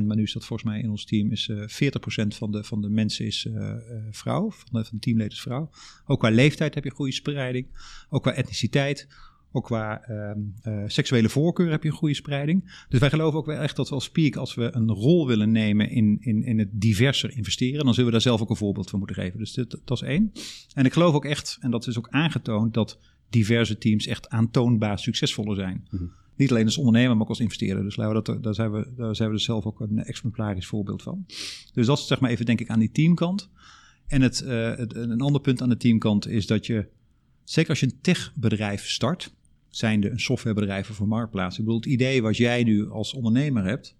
maar nu is dat volgens mij in ons team is eh 40% van de, van de mensen is eh, eh, vrouw, van de, van de teamleden is vrouw. Ook qua leeftijd heb je goede spreiding, ook qua etniciteit. Ook qua ehm, eh, seksuele voorkeur heb je een goede spreiding. Dus wij geloven ook wel echt dat we als Peak, als we een rol willen nemen in, in, in het diverser investeren, dan zullen we daar zelf ook een voorbeeld van moeten geven. Dus dat is één. En ik geloof ook echt, en dat is ook aangetoond, dat diverse teams echt aantoonbaar succesvoller zijn. Niet alleen als ondernemer, maar ook als investeerder. Dus dat, daar, zijn we, daar zijn we dus zelf ook een exemplarisch voorbeeld van. Dus dat is zeg maar even denk ik aan die teamkant. En het, eh, het, een ander punt aan de teamkant is dat je, zeker als je een techbedrijf start, zijnde een softwarebedrijf of een marktplaats. Ik bedoel, het idee wat jij nu als ondernemer hebt,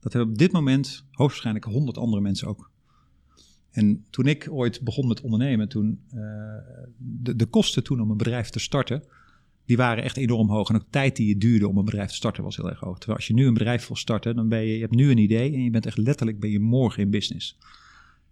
dat hebben op dit moment hoogstwaarschijnlijk honderd andere mensen ook. En toen ik ooit begon met ondernemen, toen eh, de, de kosten toen om een bedrijf te starten, die waren echt enorm hoog. En ook de tijd die het duurde om een bedrijf te starten was heel erg hoog. Terwijl als je nu een bedrijf wil starten, dan ben je, je hebt nu een idee en je bent echt letterlijk ben je morgen in business.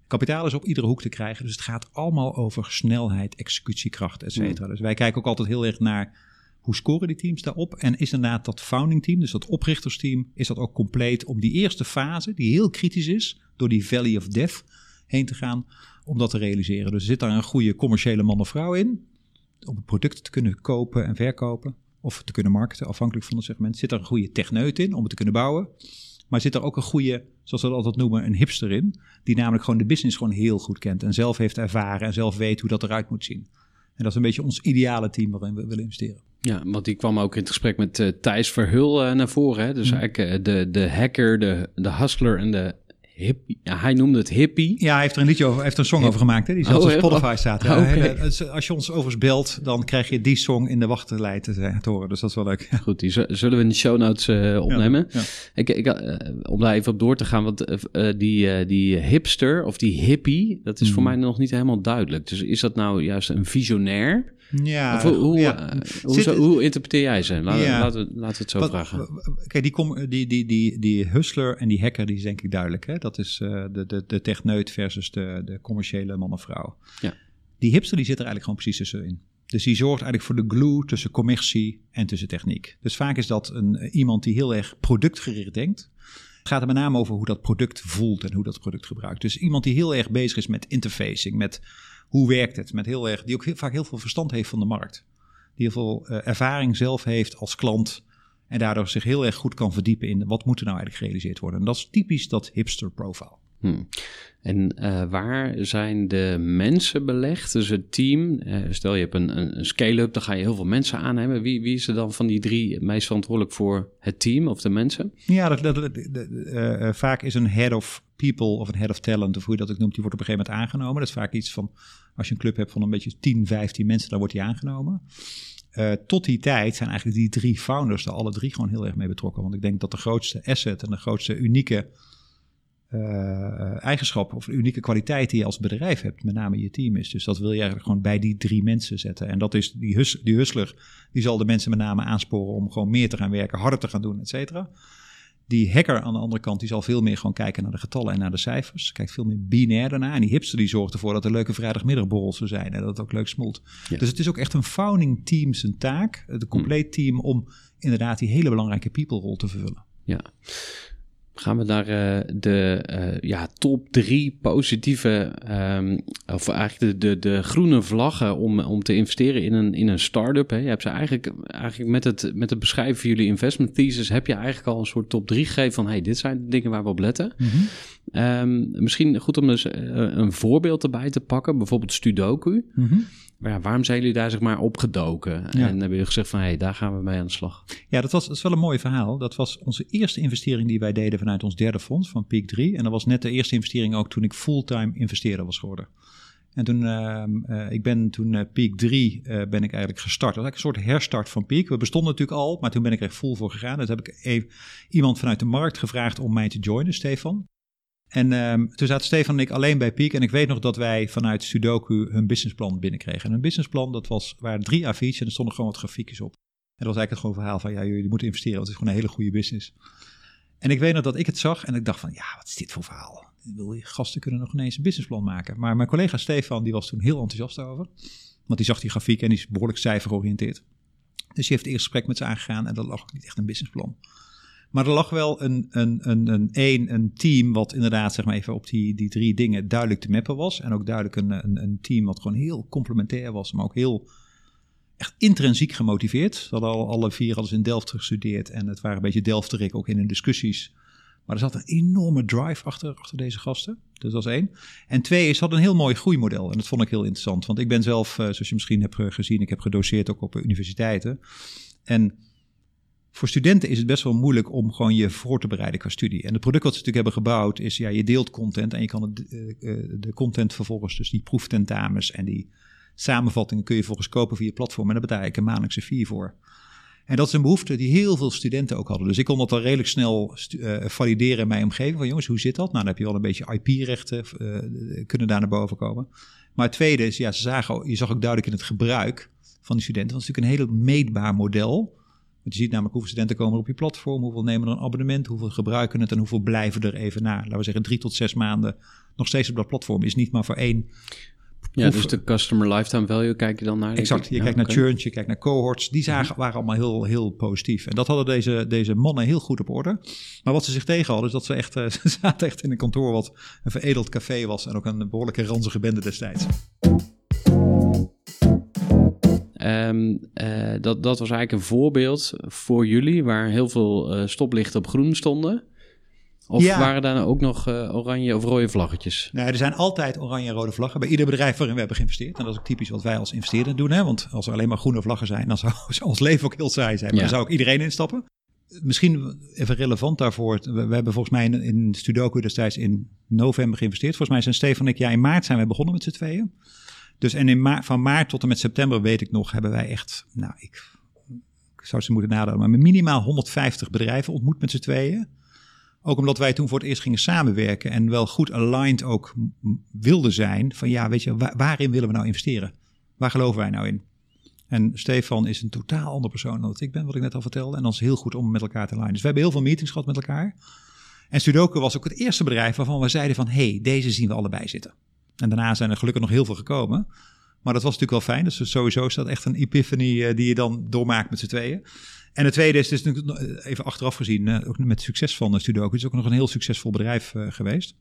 Kapitaal is op iedere hoek te krijgen, dus het gaat allemaal over snelheid, executiekracht, et cetera. Dus wij kijken ook altijd heel erg naar hoe scoren die teams daarop? En is inderdaad dat founding team, dus dat oprichtersteam, is dat ook compleet om die eerste fase, die heel kritisch is, door die valley of death heen te gaan, om dat te realiseren. Dus zit daar een goede commerciële man of vrouw in, om het product te kunnen kopen en verkopen, of te kunnen marketen, afhankelijk van het segment. Zit er een goede techneut in, om het te kunnen bouwen. Maar zit er ook een goede, zoals we dat altijd noemen, een hipster in, die namelijk gewoon de business gewoon heel goed kent en zelf heeft ervaren en zelf weet hoe dat eruit moet zien. En dat is een beetje ons ideale team waarin we willen investeren.
Ja, want die kwam ook in het gesprek met eh, Thijs Verhul eh, naar voren. Hè? Dus eigenlijk eh, de, de hacker, de, de hustler en de hippie. Ja, hij noemde het hippie.
Ja, hij heeft er een liedje over, heeft er een song over gemaakt, hè, die zelfs
Oh,
op? Spotify staat. Ja, als je ons overigens belt, dan krijg je die song in de wachtlijst te, te horen. Dus dat is wel leuk.
Goed, die zullen we in de show notes eh, opnemen.
Ja.
Ik, ik, eh, om daar even op door te gaan, want eh, eh, die, eh, die hipster of die hippie, dat is voor
Hmm.
mij nog niet helemaal duidelijk. Dus is dat nou juist een visionair?
Ja,
hoe, hoe,
ja.
eh, hoe,
Zit-
zo- hoe interpreteer jij ze? Laten,
Ja.
laten, we- laten we het zo
Wat-
vragen.
Kijk, die, die, die, die, die hustler en die hacker, die is denk ik duidelijk. Hè? Dat is eh, de, de, de techneut versus de, de commerciële man of vrouw.
Ja.
Die hipster die zit er eigenlijk gewoon precies tussenin. Dus die zorgt eigenlijk voor de glue tussen commercie en tussen techniek. Dus vaak is dat een, iemand die heel erg productgericht denkt. Het gaat er met name over hoe dat product voelt en hoe dat product gebruikt. Dus iemand die heel erg bezig is met interfacing, met hoe werkt het, met heel erg, die ook heel, vaak heel veel verstand heeft van de markt. Die heel veel eh, ervaring zelf heeft als klant en daardoor zich heel erg goed kan verdiepen in wat moet er nou eigenlijk gerealiseerd worden. En dat is typisch dat hipster profile.
Hm. En eh, waar zijn de mensen belegd? Dus het team. eh, stel je hebt een, een, scale-up, dan ga je heel veel mensen aannemen. Wie, wie is er dan van die drie meest verantwoordelijk voor het team of de mensen?
Ja, dat, dat, dat- dat- vaak is een head of people of een head of talent, of hoe je dat ook noemt, die wordt op een gegeven moment aangenomen. Dat is vaak iets van, als je een club hebt van een beetje 10, 15 mensen, dan wordt die aangenomen. Eh, tot die tijd zijn eigenlijk die drie founders er alle drie gewoon heel erg mee betrokken. Want ik denk dat de grootste asset en de grootste unieke eh, eigenschap of unieke kwaliteit die je als bedrijf hebt, met name je team is. Dus dat wil je eigenlijk gewoon bij die drie mensen zetten. En dat is die, hus, die hustler, die zal de mensen met name aansporen om gewoon meer te gaan werken, harder te gaan doen, et cetera. Die hacker aan de andere kant, die zal veel meer gewoon kijken naar de getallen en naar de cijfers. Kijkt veel meer binair daarna. En die hipster die zorgt ervoor dat er leuke vrijdagmiddagborrels er zijn en dat het ook leuk smolt.
Ja.
Dus het is ook echt een founding team zijn taak, het compleet team, om inderdaad die hele belangrijke people rol te vervullen.
Ja. Gaan we naar eh, de eh, ja, top drie positieve, ehm, of eigenlijk de, de, groene vlaggen om, om te investeren in een, in een start-up. Hè? Je hebt ze eigenlijk, eigenlijk met, het, met het beschrijven van jullie investment thesis, heb je eigenlijk al een soort top drie gegeven van, hey, dit zijn de dingen waar we op letten. Ehm, misschien goed om eens eh, een voorbeeld erbij te pakken, bijvoorbeeld Sudoku. Maar ja, waarom zijn jullie daar zeg maar opgedoken?
Ja.
En hebben jullie gezegd van, hé, hey, daar gaan we mee aan de slag.
Ja, dat, was, dat is wel een mooi verhaal. Dat was onze eerste investering die wij deden vanuit ons derde fonds van Peak 3. En dat was net de eerste investering ook toen ik fulltime investeerder was geworden. En toen, eh, ik ben toen eh, Peak 3 eh, ben ik eigenlijk gestart. Dat was eigenlijk een soort herstart van Peak. We bestonden natuurlijk al, maar toen ben ik er echt full voor gegaan. Dat heb ik even iemand vanuit de markt gevraagd om mij te joinen, Stefan. En ehm, toen zaten Stefan en ik alleen bij Peak. En ik weet nog dat wij vanuit Sudoku hun businessplan binnenkregen. En hun businessplan, dat was, waren drie A4'tjes en er stonden gewoon wat grafiekjes op. En dat was eigenlijk het gewoon verhaal van, ja, jullie moeten investeren, want het is gewoon een hele goede business. En ik weet nog dat ik het zag en ik dacht van, ja, wat is dit voor verhaal? Wil je gasten kunnen nog ineens een businessplan maken? Maar mijn collega Stefan, die was toen heel enthousiast over. Want die zag die grafiek en die is behoorlijk cijfergeoriënteerd. Dus die heeft het eerste gesprek met ze aangegaan en dat lag niet echt een businessplan. Maar er lag wel een, een, een, een, een, team wat inderdaad zeg maar even op die, die drie dingen duidelijk te mappen was. En ook duidelijk een, een, een team wat gewoon heel complementair was, maar ook heel echt intrinsiek gemotiveerd. Ze hadden al, alle vier ze in Delft gestudeerd en het waren een beetje Delfterik ook in hun discussies. Maar er zat een enorme drive achter, achter deze gasten. Dus dat is één. En twee is, ze hadden een heel mooi groeimodel. En dat vond ik heel interessant. Want ik ben zelf, eh, zoals je misschien hebt ge- gezien, ik heb gedoseerd ook op eh, universiteiten. En voor studenten is het best wel moeilijk om gewoon je voor te bereiden qua studie. En het product wat ze natuurlijk hebben gebouwd is, ja, je deelt content en je kan het, eh, eh, de content vervolgens, dus die proeftentamens en die samenvattingen kun je volgens kopen via je platform. En daar betaal ik een maandelijkse fee voor. En dat is een behoefte die heel veel studenten ook hadden. Dus ik kon dat al redelijk snel eh, valideren in mijn omgeving. Van jongens, hoe zit dat? Nou, dan heb je wel een beetje IP-rechten, eh, kunnen daar naar boven komen. Maar het tweede is, ja, ze zagen, je zag ook duidelijk in het gebruik van die studenten. Het is natuurlijk een heel meetbaar model. Want je ziet namelijk hoeveel studenten komen er op je platform, hoeveel nemen er een abonnement, hoeveel gebruiken het en hoeveel blijven er even na. Laten we zeggen drie tot zes maanden nog steeds op dat platform. Is niet maar voor één
Ja, dus de customer lifetime value kijk je dan naar.
Exact, je
Ja,
kijkt naar.
Mhm.
churns, je kijkt naar cohorts. Die zagen, waren allemaal heel, heel positief. En dat hadden deze, deze mannen heel goed op orde. Maar wat ze zich tegen hadden, is dat ze echt, eh, ze zaten echt in een kantoor wat een veredeld café was. En ook een behoorlijke ranzige bende destijds.
Ehm, eh, dat, dat was eigenlijk een voorbeeld voor jullie waar heel veel eh, stoplichten op groen stonden. Of
Ja.
waren daar nou ook nog eh, oranje of rode vlaggetjes?
Nou, er zijn altijd oranje en rode vlaggen bij ieder bedrijf waarin we hebben geïnvesteerd. En dat is ook typisch wat wij als investeerder doen. Hè? Want als er alleen maar groene vlaggen zijn, dan zou, zou ons leven ook heel saai zijn. Maar
Ja.
dan zou ook iedereen instappen. Misschien even relevant daarvoor. We, we hebben volgens mij in, in Sudoku destijds in november geïnvesteerd. Volgens mij zijn Stefan en ik, ja, in maart zijn we begonnen met z'n tweeën. Dus en in van maart tot en met september, weet ik nog, hebben wij echt, nou, ik, zou ze moeten nadenken, maar minimaal 150 bedrijven ontmoet met z'n tweeën. Ook omdat wij toen voor het eerst gingen samenwerken en wel goed aligned ook wilden zijn. Van ja, weet je, wa- waarin willen we nou investeren? Waar geloven wij nou in? En Stefan is een totaal andere persoon dan ik ben, wat ik net al vertelde. En dan is heel goed om met elkaar te lijnen. Dus we hebben heel veel meetings gehad met elkaar. En Sudoku was ook het eerste bedrijf waarvan we zeiden van... hé, hey, deze zien we allebei zitten. En daarna zijn er gelukkig nog heel veel gekomen. Maar dat was natuurlijk wel fijn. Dus sowieso is dat echt een epiphany uh, die je dan doormaakt met z'n tweeën. En het tweede is dus even achteraf gezien, uh, ook met succes van Sudoku. Het is ook nog een heel succesvol bedrijf geweest.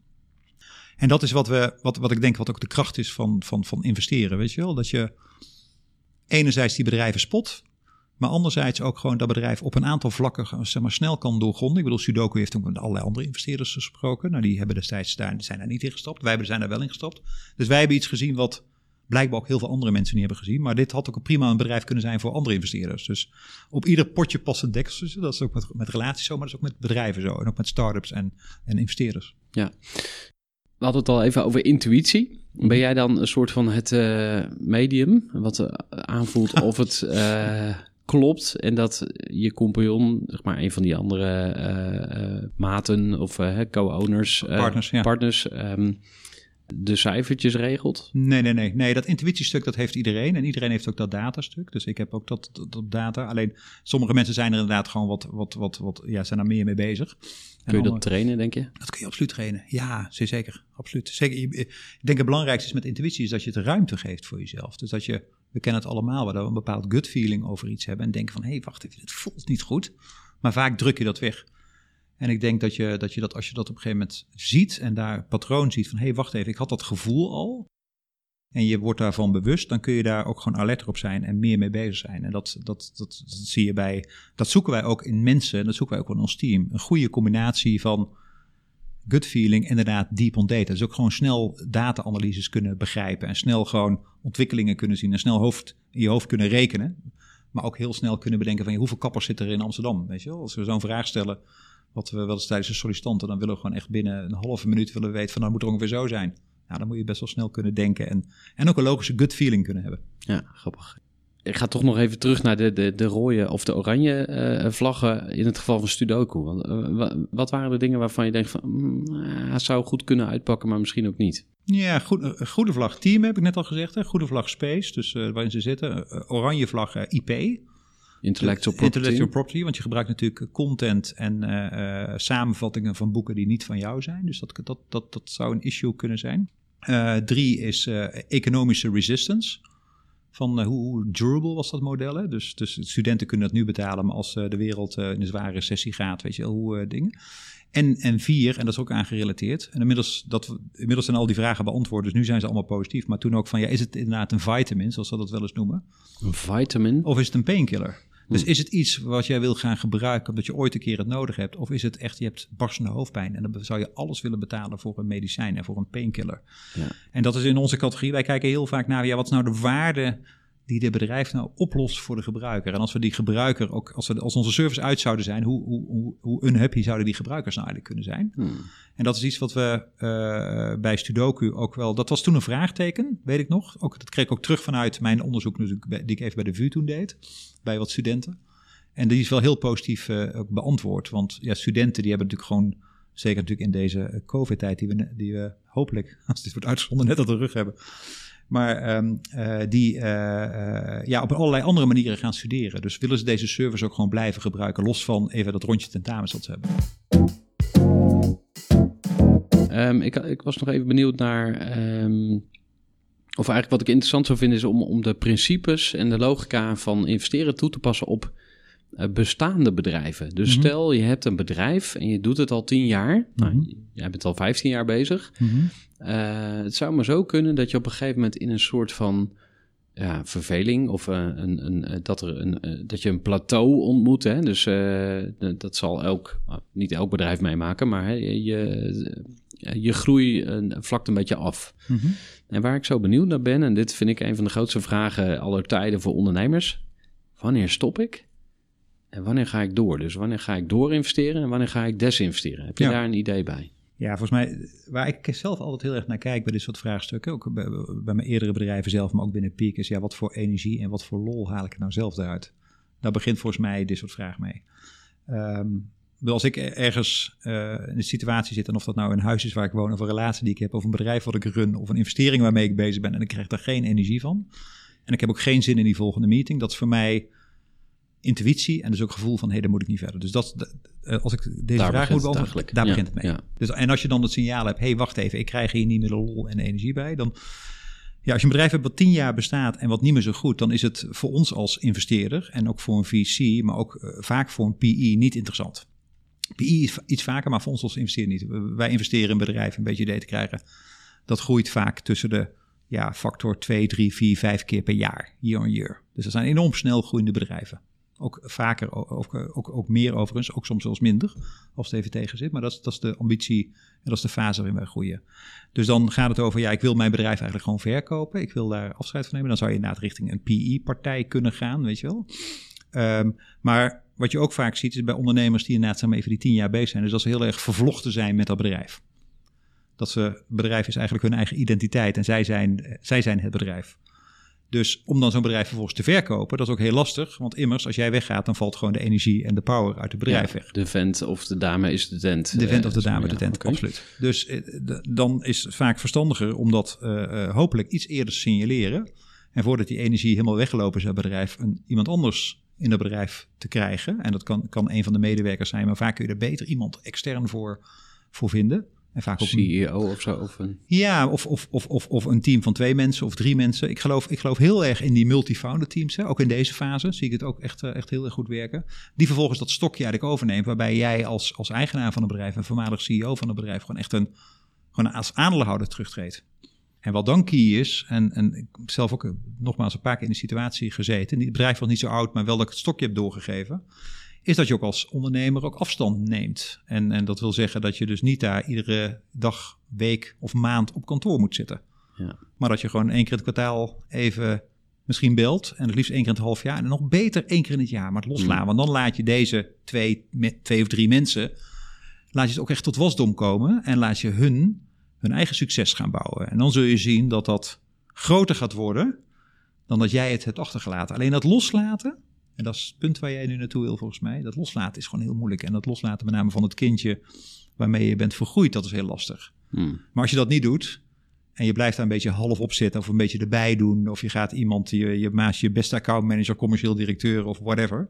En dat is wat, we, wat, wat ik denk wat ook de kracht is van, van, van investeren. Weet je wel? Dat je enerzijds die bedrijven spot. Maar anderzijds ook gewoon dat bedrijf op een aantal vlakken zeg maar, snel kan doorgronden. Ik bedoel, Sudoku heeft ook met allerlei andere investeerders gesproken. Nou, die hebben destijds daar, zijn daar niet in gestapt. Wij zijn daar wel in gestapt. Dus wij hebben iets gezien wat blijkbaar ook heel veel andere mensen niet hebben gezien. Maar dit had ook een prima een bedrijf kunnen zijn voor andere investeerders. Dus op ieder potje past een deksel. Dat is ook met, met relaties zo, maar dat is ook met bedrijven zo. En ook met start-ups en, en investeerders.
Ja. We hadden het al even over intuïtie. Ben jij dan een soort van het uh, medium wat uh, aanvoelt of het uh, klopt en dat je compagnon, zeg maar een van die andere maten of co-owners,
partners, ja.
partners um, de cijfertjes regelt?
Nee, nee, nee. Nee, dat intuïtiestuk dat heeft iedereen. En iedereen heeft ook dat datastuk. Dus ik heb ook dat, dat, dat data. Alleen sommige mensen zijn er inderdaad gewoon wat, wat, wat, wat ja, zijn er meer mee bezig.
Kun je dat trainen, denk je?
Dat kun je absoluut trainen. Ja, zeker. Absoluut. Zeker. Ik denk het belangrijkste is met intuïtie is dat je het ruimte geeft voor jezelf. Dus dat je, we kennen het allemaal, dat we een bepaald gut feeling over iets hebben. En denken van, hé, hey, wacht even, het voelt niet goed. Maar vaak druk je dat weg. En ik denk dat je, dat je dat als je dat op een gegeven moment ziet en daar patroon ziet van hé, hey, wacht even, ik had dat gevoel al. En je wordt daarvan bewust, dan kun je daar ook gewoon alert op zijn en meer mee bezig zijn. En dat, dat, dat, dat zie je bij, dat zoeken wij ook in mensen en dat zoeken wij ook in ons team. Een goede combinatie van gut feeling, inderdaad deep on data. Dus ook gewoon snel data-analyses kunnen begrijpen en snel gewoon ontwikkelingen kunnen zien en snel hoofd, in je hoofd kunnen rekenen. Maar ook heel snel kunnen bedenken van hoeveel kappers zitten er in Amsterdam. Weet je wel? Als we zo'n vraag stellen, wat we wel eens tijdens de sollicitanten, dan willen we gewoon echt binnen een halve minuut willen weten van nou moet er ongeveer zo zijn. Nou, dan moet je best wel snel kunnen denken en, en ook een logische gut feeling kunnen hebben.
Ja, grappig. Ik ga toch nog even terug naar de, de, de rode of de oranje uh, vlaggen in het geval van Sudoku. Want, uh, wat waren de dingen waarvan je denkt van, mm, hij zou goed kunnen uitpakken, maar misschien ook niet?
Ja, goed, goede vlag team heb ik net al gezegd. Hè? Goede vlag space, dus uh, waarin ze zitten. oranje vlag IP.
Intellectual property.
Intellectual property, want je gebruikt natuurlijk content en samenvattingen van boeken die niet van jou zijn. Dus dat, dat, dat, dat zou een issue kunnen zijn. Drie is economische resistance. Van hoe durable was dat model? Hè? Dus, dus studenten kunnen dat nu betalen, maar als de wereld in een zware recessie gaat, weet je wel, hoe dingen. En, en vier, en dat is ook aangerelateerd. En inmiddels, dat, inmiddels zijn al die vragen beantwoord, dus nu zijn ze allemaal positief. Maar toen ook van, ja, is het inderdaad een vitamin, zoals we dat wel eens noemen?
Een vitamin?
Of is het een painkiller? Dus is het iets wat jij wil gaan gebruiken omdat je ooit een keer het nodig hebt? Of is het echt, je hebt barstende hoofdpijn en dan zou je alles willen betalen voor een medicijn en voor een painkiller? Ja. En dat is in onze categorie, wij kijken heel vaak naar, ja, wat is nou de waarde die de bedrijf nou oplost voor de gebruiker. En als we die gebruiker ook, als, we, als onze service uit zouden zijn, hoe, hoe, hoe, hoe unhappy zouden die gebruikers nou eigenlijk kunnen zijn? Hmm. En dat is iets wat we uh, bij Studoku ook wel, dat was toen een vraagteken, weet ik nog. Ook, dat kreeg ik ook terug vanuit mijn onderzoek die ik even bij de VU toen deed, bij wat studenten. En die is wel heel positief uh, ook beantwoord, want ja, studenten die hebben natuurlijk gewoon, zeker natuurlijk in deze COVID-tijd die we, die we hopelijk, als dit wordt uitgezonden, net op de rug hebben maar um, uh, die uh, uh, ja, op allerlei andere manieren gaan studeren. Dus willen ze deze service ook gewoon blijven gebruiken, los van even dat rondje tentamens dat ze hebben.
Um, ik, ik, was nog even benieuwd naar. Um, of eigenlijk wat ik interessant zou vinden is om, om de principes en de logica van investeren toe te passen op bestaande bedrijven. Dus mm -hmm. stel je hebt een bedrijf en je doet het al tien jaar. Mm -hmm. nou, jij bent al 15 jaar bezig. Mm -hmm. Uh, het zou maar zo kunnen dat je op een gegeven moment in een soort van ja, verveling of uh, een, een, dat, er een, dat je een plateau ontmoet. Hè? Dus dat zal elk, niet elk bedrijf meemaken, maar hè, je, je groei vlakt een beetje af. Mm -hmm. En waar ik zo benieuwd naar ben, en dit vind ik een van de grootste vragen aller tijden voor ondernemers: wanneer stop ik? En wanneer ga ik door? Dus wanneer ga ik door investeren en wanneer ga ik desinvesteren? Heb je ja. daar een idee bij?
Ja, volgens mij, waar ik zelf altijd heel erg naar kijk bij dit soort vraagstukken, ook bij, bij mijn eerdere bedrijven zelf, maar ook binnen Peak, is ja, wat voor energie en wat voor lol haal ik er nou zelf eruit? Daar begint volgens mij dit soort vragen mee. Um, als ik ergens uh, in een situatie zit, en of dat nou een huis is waar ik woon, of een relatie die ik heb, of een bedrijf wat ik run, of een investering waarmee ik bezig ben, en ik krijg daar geen energie van, En ik heb ook geen zin in die volgende meeting. Dat is voor mij intuïtie en dus ook gevoel van hé, daar moet ik niet verder. Dus dat, eh, als ik deze
Daar
vraag moet beantwoorden, daar
Ja,
begint het mee.
ja.
Dus, en als je dan het signaal hebt, hé, wacht even, ik krijg hier niet meer de lol en energie bij, dan ja, als je een bedrijf hebt wat tien jaar bestaat en wat niet meer zo goed, dan is het voor ons als investeerder en ook voor een VC, maar ook eh, vaak voor een PE niet interessant. PE is iets vaker, maar voor ons als investeerder niet. Wij investeren in bedrijven, een beetje idee te krijgen. Dat groeit vaak tussen de ja, factor 2, 3, 4, 5 keer per jaar, year on year. Dus dat zijn enorm snel groeiende bedrijven. Ook vaker, ook, eh, ook, ook meer overigens, ook soms zelfs minder, als het even tegen zit. Maar dat is, dat is de ambitie en dat is de fase waarin wij groeien. Dus dan gaat het over, ja, ik wil mijn bedrijf eigenlijk gewoon verkopen. Ik wil daar afscheid van nemen. Dan zou je inderdaad richting een PE-partij kunnen gaan, weet je wel. Ehm, maar wat je ook vaak ziet, is bij ondernemers die inderdaad maar even die tien jaar bezig zijn, is dat ze heel erg vervlochten zijn met dat bedrijf. Dat ze, bedrijf is eigenlijk hun eigen identiteit en zij zijn, eh, zij zijn het bedrijf. Dus om dan zo'n bedrijf vervolgens te verkopen, dat is ook heel lastig. Want immers, als jij weggaat, dan valt gewoon de energie en de power uit het bedrijf weg.
De vent of de dame is de tent.
De vent
Eh,
of de
zo,
dame,
ja,
de tent, absoluut. Dus eh, dan is het vaak verstandiger om dat eh, eh, hopelijk iets eerder te signaleren. En voordat die energie helemaal weggelopen is uit het bedrijf, een, iemand anders in het bedrijf te krijgen. En dat kan, kan een van de medewerkers zijn, maar vaak kun je er beter iemand extern voor, voor vinden. En vaak ook een-
CEO of zo. Of een,
ja, of, of, of, of, of een team van twee mensen of drie mensen. Ik geloof, ik geloof heel erg in die multi-founder teams. Hè. Ook in deze fase zie ik het ook echt, eh, echt heel erg goed werken. Die vervolgens dat stokje eigenlijk overneemt. Waarbij jij als, als eigenaar van een bedrijf en voormalig CEO van een bedrijf gewoon echt een, gewoon als aandeelhouder terugtreedt. En wat dan key is, en, en ik heb zelf ook eh, nogmaals een paar keer in de situatie gezeten. Het bedrijf was niet zo oud, maar wel dat ik het stokje heb doorgegeven is dat je ook als ondernemer ook afstand neemt. En, en dat wil zeggen dat je dus niet daar iedere dag, week of maand op kantoor moet zitten.
Ja.
Maar dat je gewoon één keer in het kwartaal even misschien belt. En het liefst één keer in het half jaar. En nog beter één keer in het jaar. Maar het loslaten. Want dan laat je deze twee, twee of drie mensen... laat je het ook echt tot wasdom komen. En laat je hun hun eigen succes gaan bouwen. En dan zul je zien dat dat groter gaat worden... dan dat jij het hebt achtergelaten. Alleen dat loslaten... En dat is het punt waar jij nu naartoe wil volgens mij. Dat loslaten is gewoon heel moeilijk. En dat loslaten met name van het kindje waarmee je bent vergroeid, dat is heel lastig.
Hmm.
Maar als je dat niet doet en je blijft daar een beetje half op zitten of een beetje erbij doen. Of je gaat iemand, je, je maast je beste accountmanager, commercieel directeur of whatever.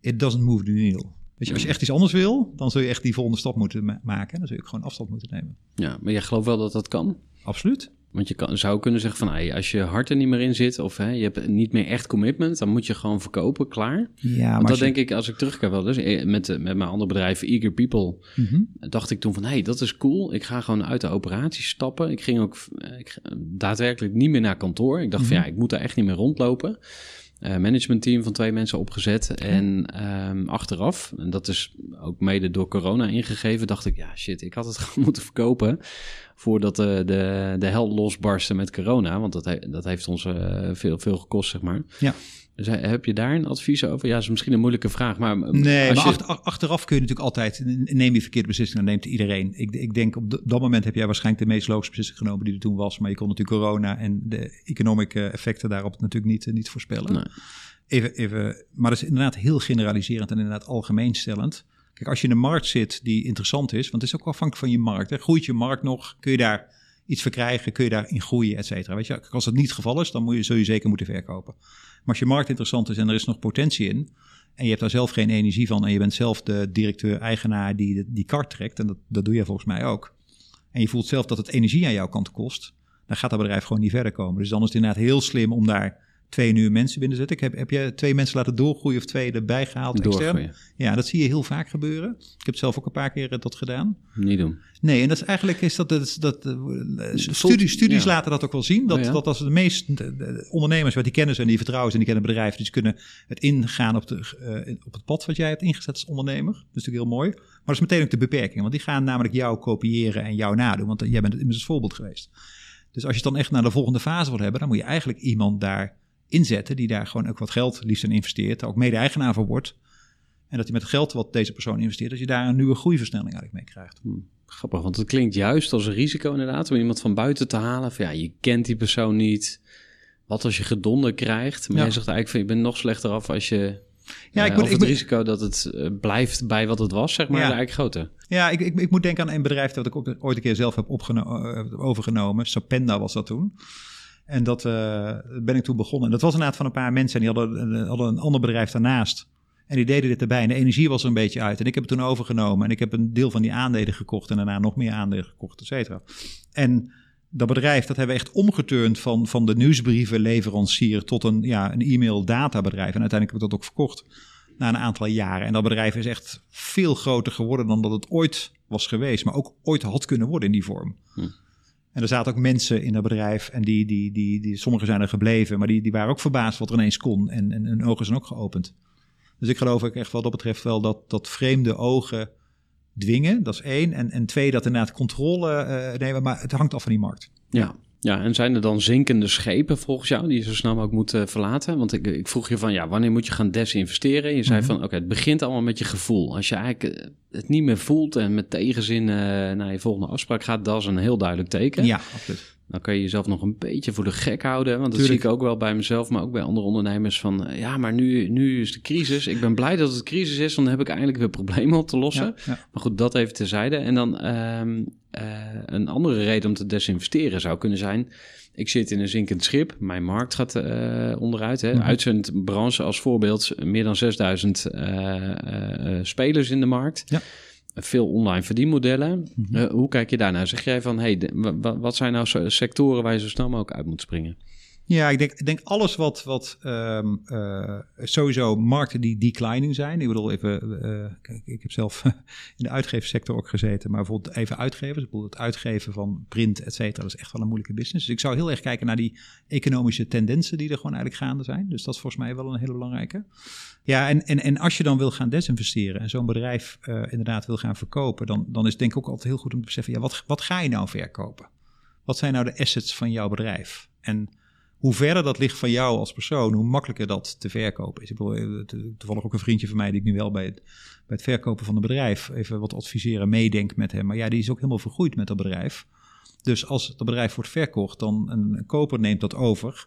It doesn't move the needle. Weet je, als je echt iets anders wil, dan zul je echt die volgende stap moeten ma- maken. Dan zul je ook gewoon afstand moeten nemen.
Ja, maar jij gelooft wel dat dat kan?
Absoluut.
Want je kan, zou kunnen zeggen van, hey, als je hart er niet meer in zit... of hè, je hebt niet meer echt commitment... dan moet je gewoon verkopen, klaar.
Ja,
Want dat denk ik, als ik terugkijk wel dus eh, met, eh, met mijn andere bedrijf, Eager People...
Mhm.
dacht ik toen van, hé, hey, dat is cool. Ik ga gewoon uit de operatie stappen. Ik ging ook eh, ik, daadwerkelijk niet meer naar kantoor. Ik dacht van, ja, ik moet daar echt niet meer rondlopen. Eh managementteam van twee mensen opgezet. En ehm, achteraf, en dat is ook mede door corona ingegeven, dacht ik, ja, shit, ik had het gewoon moeten verkopen voordat de, de, de hel losbarstte met corona. Want dat, dat heeft ons eh, veel, veel gekost, zeg maar.
Ja.
He- heb je daar een advies over? Ja, is misschien een moeilijke vraag, maar... eh,
Nee,
als
maar
je-
achter- ach- achteraf kun je natuurlijk altijd, neem je verkeerde beslissingen, dan neemt iedereen. Ik, ik denk op dat moment heb jij waarschijnlijk de meest logische beslissing genomen die er toen was. Maar je kon natuurlijk corona en de economic eh, effecten daarop natuurlijk niet, eh, niet voorspellen.
Nee.
Even, even, maar dat is inderdaad heel generaliserend en inderdaad algemeenstellend. Kijk, als je in een markt zit die interessant is, want het is ook afhankelijk van je markt. Hè. Groeit je markt nog? Kun je daar iets verkrijgen? Kun je daarin groeien, et cetera? Weet je, als dat niet het geval is, dan moet je, zul je zeker moeten verkopen. Als je markt interessant is en er is nog potentie in, en je hebt daar zelf geen energie van en je bent zelf de directeur-eigenaar die die kart trekt, en dat, dat doe je volgens mij ook, en je voelt zelf dat het energie aan jouw kant kost, dan gaat dat bedrijf gewoon niet verder komen. Dus dan is het inderdaad heel slim om daar twee nieuwe mensen binnen te zetten. Ik heb, heb je twee mensen laten doorgroeien of twee erbij gehaald extern? Ja, dat zie je heel vaak gebeuren. Ik heb zelf ook een paar keer eh, dat gedaan.
Niet doen.
Nee, en dat is eigenlijk is dat, dat, dat eh, studie, studies
ja.
laten dat ook wel zien. Dat,
Oh ja?
dat als de meeste de- de ondernemers wat die kennen ze en die vertrouwen en die kennen bedrijven, dus kunnen het ingaan op, de, eh, op het pad wat jij hebt ingezet als ondernemer. Dat is natuurlijk heel mooi. Maar dat is meteen ook de beperking, want die gaan namelijk jou kopiëren en jou nadoen, want jij bent immers het voorbeeld geweest. Dus als je het dan echt naar de volgende fase wil hebben, dan moet je eigenlijk iemand daar inzetten die daar gewoon ook wat geld liefst in investeert, ook mede-eigenaar van wordt. En dat hij met het geld wat deze persoon investeert, dat je daar een nieuwe groeiversnelling eigenlijk mee krijgt.
Grappig, want het klinkt juist als een risico inderdaad om iemand van buiten te halen. Van ja, je kent die persoon niet. Wat als je gedonder krijgt? Maar
Ja.
jij zegt eigenlijk van je bent nog slechter af als je...
Ja, ik
eh,
moet-
of het risico dat het eh, blijft bij wat het was, zeg maar,
Ja.
eigenlijk groter.
Ja, ik, ik, ik moet denken aan een bedrijf dat ik ook ooit een keer zelf heb eh, overgenomen. Sapenda was dat toen. En dat eh, ben ik toen begonnen. En dat was inderdaad van een paar mensen. En die hadden, eh, hadden een ander bedrijf daarnaast. En die deden dit erbij. En de energie was er een beetje uit. En ik heb het toen overgenomen. En ik heb een deel van die aandelen gekocht. En daarna nog meer aandelen gekocht, et cetera. En dat bedrijf, dat hebben we echt omgeturnd van, van de nieuwsbrievenleverancier tot een, ja, een e-mail databedrijf. En uiteindelijk heb ik dat ook verkocht na een aantal jaren. En dat bedrijf is echt veel groter geworden dan dat het ooit was geweest. Maar ook ooit had kunnen worden in die vorm.
Hm.
En er zaten ook mensen in dat bedrijf. En die, die, die, die, sommigen zijn er gebleven. Maar die, die waren ook verbaasd wat er ineens kon. En, en hun ogen zijn ook geopend. Dus ik geloof ook echt wat dat betreft wel dat, dat vreemde ogen dwingen. Dat is één. En, en twee, dat inderdaad controle eh, nemen. Maar het hangt af van die markt.
Ja. Ja, en zijn er dan zinkende schepen volgens jou die je zo snel mogelijk moet eh, verlaten? Want ik, ik vroeg je van, ja, wanneer moet je gaan desinvesteren? Je zei
Mhm.
van, oké, het begint allemaal met je gevoel. Als je eigenlijk eh, het niet meer voelt en met tegenzin eh, naar je volgende afspraak gaat, dat is een heel duidelijk teken.
Ja, absoluut.
Dan kan je jezelf nog een beetje voor de gek houden. Want dat
Tuurlijk.
zie ik ook wel bij mezelf, maar ook bij andere ondernemers. Van eh, ja, maar nu, nu is de crisis. Ik ben blij dat het crisis is, want dan heb ik eindelijk weer problemen op te lossen.
Ja, ja.
Maar goed, dat even terzijde. En dan ehm, eh, een andere reden om te desinvesteren zou kunnen zijn. Ik zit in een zinkend schip. Mijn markt gaat eh, onderuit. Hè.
Mhm.
Uitzendbranche als voorbeeld. Meer dan 6000 eh, eh, eh, spelers in de markt.
Ja.
Veel online verdienmodellen.
Mhm.
Eh, hoe kijk je daarnaar? Zeg jij van, hey, de- wat zijn nou sectoren waar je zo snel mogelijk uit moet springen?
Ja, ik denk, ik denk alles wat, wat ehm, eh, sowieso markten die declining zijn. Ik bedoel even, eh, kijk, ik heb zelf in de uitgeversector ook gezeten, maar bijvoorbeeld even uitgevers. Ik bedoel, het uitgeven van print, et cetera, dat is echt wel een moeilijke business. Dus ik zou heel erg kijken naar die economische tendensen die er gewoon eigenlijk gaande zijn. Dus dat is volgens mij wel een hele belangrijke. Ja, en, en, en als je dan wil gaan desinvesteren en zo'n bedrijf eh, inderdaad wil gaan verkopen, dan, dan is het denk ik ook altijd heel goed om te beseffen, ja, wat, wat ga je nou verkopen? Wat zijn nou de assets van jouw bedrijf? En hoe verder dat ligt van jou als persoon, hoe makkelijker dat te verkopen is. Ik bedoel, eh, to- toevallig ook een vriendje van mij die ik nu wel bij het, bij het verkopen van een bedrijf even wat adviseren, meedenk met hem. Maar ja, die is ook helemaal vergroeid met dat bedrijf. Dus als dat bedrijf wordt verkocht, dan een, een koper neemt dat over.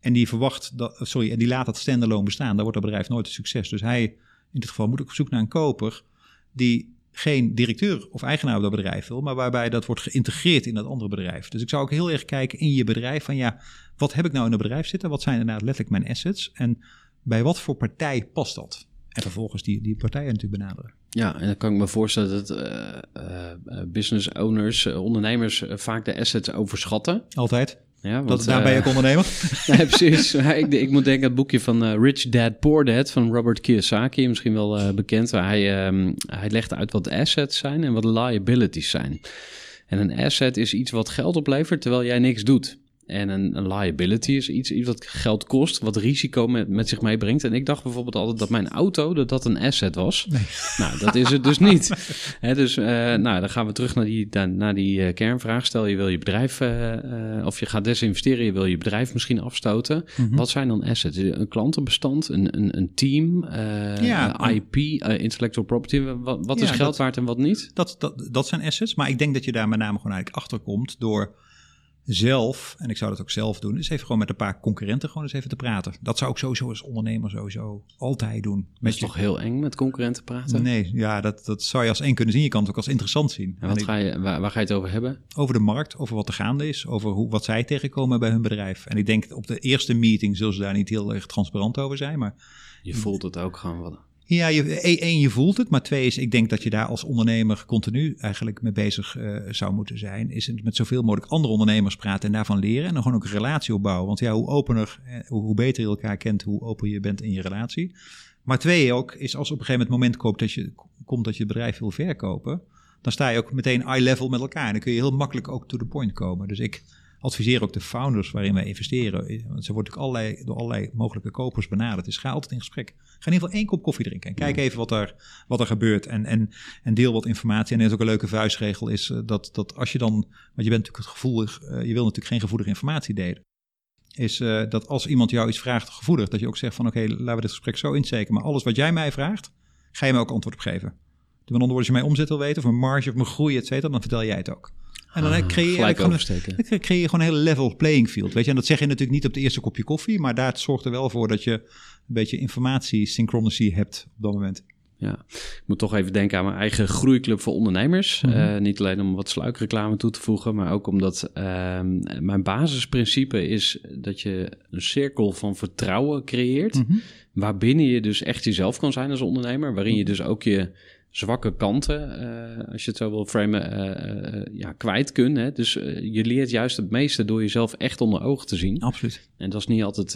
En die verwacht dat, sorry, en die laat dat standalone bestaan. Dan wordt dat bedrijf nooit een succes. Dus hij, in dit geval, moet ook op zoek naar een koper die geen directeur of eigenaar op dat bedrijf wil, maar waarbij dat wordt geïntegreerd in dat andere bedrijf. Dus ik zou ook heel erg kijken in je bedrijf van ja, wat heb ik nou in het bedrijf zitten? Wat zijn inderdaad letterlijk mijn assets? En bij wat voor partij past dat? En vervolgens die, die partijen natuurlijk benaderen.
Ja, en dan kan ik me voorstellen dat eh, eh, business owners, eh, ondernemers vaak de assets overschatten.
Altijd.
Ja, want,
Dat, daar ben je
eh,
ook ondernemer.
Precies. Ik, ik moet denken aan het boekje van eh, Rich Dad Poor Dad van Robert Kiyosaki, misschien wel eh, bekend. Waar hij, ehm, hij legt uit wat assets zijn en wat liabilities zijn. En een asset is iets wat geld oplevert terwijl jij niks doet. En een, een liability is iets, iets wat geld kost, wat risico met, met zich meebrengt. En ik dacht bijvoorbeeld altijd dat mijn auto dat dat een asset was. Nou, dat is het dus niet. Dus eh, nou, dan gaan we terug naar die, naar, naar die eh, kernvraag. Stel je wil je bedrijf, eh, of je gaat desinvesteren, je wil je bedrijf misschien afstoten.
Mhm.
Wat zijn dan assets? Een klantenbestand, een, een, een team,
Ja,
IP, intellectual property. Wat, wat is geld
dat-
waard en wat niet?
Dat, dat, dat zijn assets. Maar ik denk dat je daar met name gewoon eigenlijk achter komt door zelf, en ik zou dat ook zelf doen, is even gewoon met een paar concurrenten gewoon eens even te praten. Dat zou ik sowieso als ondernemer sowieso altijd doen.
Dat
Met
is toch heel eng met concurrenten praten?
Nee, ja, dat, dat zou je als één kunnen zien. Je kan het ook als interessant zien.
En wat ga je, waar, waar ga je het over hebben?
over de markt, over wat er gaande is, over hoe, wat zij tegenkomen bij hun bedrijf. En ik denk op de eerste meeting zullen ze daar niet heel erg transparant over zijn. Maar
Je voelt het ook gewoon wel.
Ja, je, één, één, je voelt het. Maar twee is, ik denk dat je daar als ondernemer continu eigenlijk mee bezig eh, zou moeten zijn. Is het met zoveel mogelijk andere ondernemers praten en daarvan leren. En dan gewoon ook een relatie opbouwen. Want ja, hoe opener, eh, hoe, beter je elkaar kent, hoe open je bent in je relatie. Maar twee ook, is als op een gegeven moment moment koopt dat je, komt dat je bedrijf wil verkopen. Dan sta je ook meteen eye level met elkaar. En dan kun je heel makkelijk ook to the point komen. Dus ik adviseer ook de founders waarin wij investeren. Want ze worden ook allerlei, door allerlei mogelijke kopers benaderd. Dus ga altijd in gesprek. Ga in ieder geval één kop koffie drinken. En kijk even wat er, wat er gebeurt. En, en, en deel wat informatie. En er is ook een leuke vuistregel. Is eh, dat, dat als je dan. Want je bent natuurlijk het gevoelig. eh, je wil natuurlijk geen gevoelige informatie delen. Is eh, dat als iemand jou iets vraagt gevoelig. Dat je ook zegt van oké, laten we dit gesprek zo insteken. Maar alles wat jij mij vraagt. Ga je mij ook antwoord op geven. Andere woorden, als je mijn omzet wil weten. Of mijn marge of mijn groei, et cetera. Dan vertel jij het ook. En dan
Ah,
creëer je gewoon dan creëer je gewoon een hele level playing field. Weet je? En dat zeg je natuurlijk niet op het eerste kopje koffie, maar daar zorgt er wel voor dat je een beetje informatie synchronicity hebt op dat moment.
Ja, Ik moet toch even denken aan mijn eigen groeiclub voor ondernemers.
Mhm.
Eh, niet alleen om wat sluikreclame toe te voegen, maar ook omdat ehm, mijn basisprincipe is dat je een cirkel van vertrouwen creëert.
Mhm.
Waarbinnen je dus echt jezelf kan zijn als ondernemer. Waarin je dus ook je zwakke kanten, eh, als je het zo wil framen, eh, eh, ja, kwijt kunt. Hè? Dus je leert juist het meeste door jezelf echt onder ogen te zien.
Absoluut.
En dat is niet altijd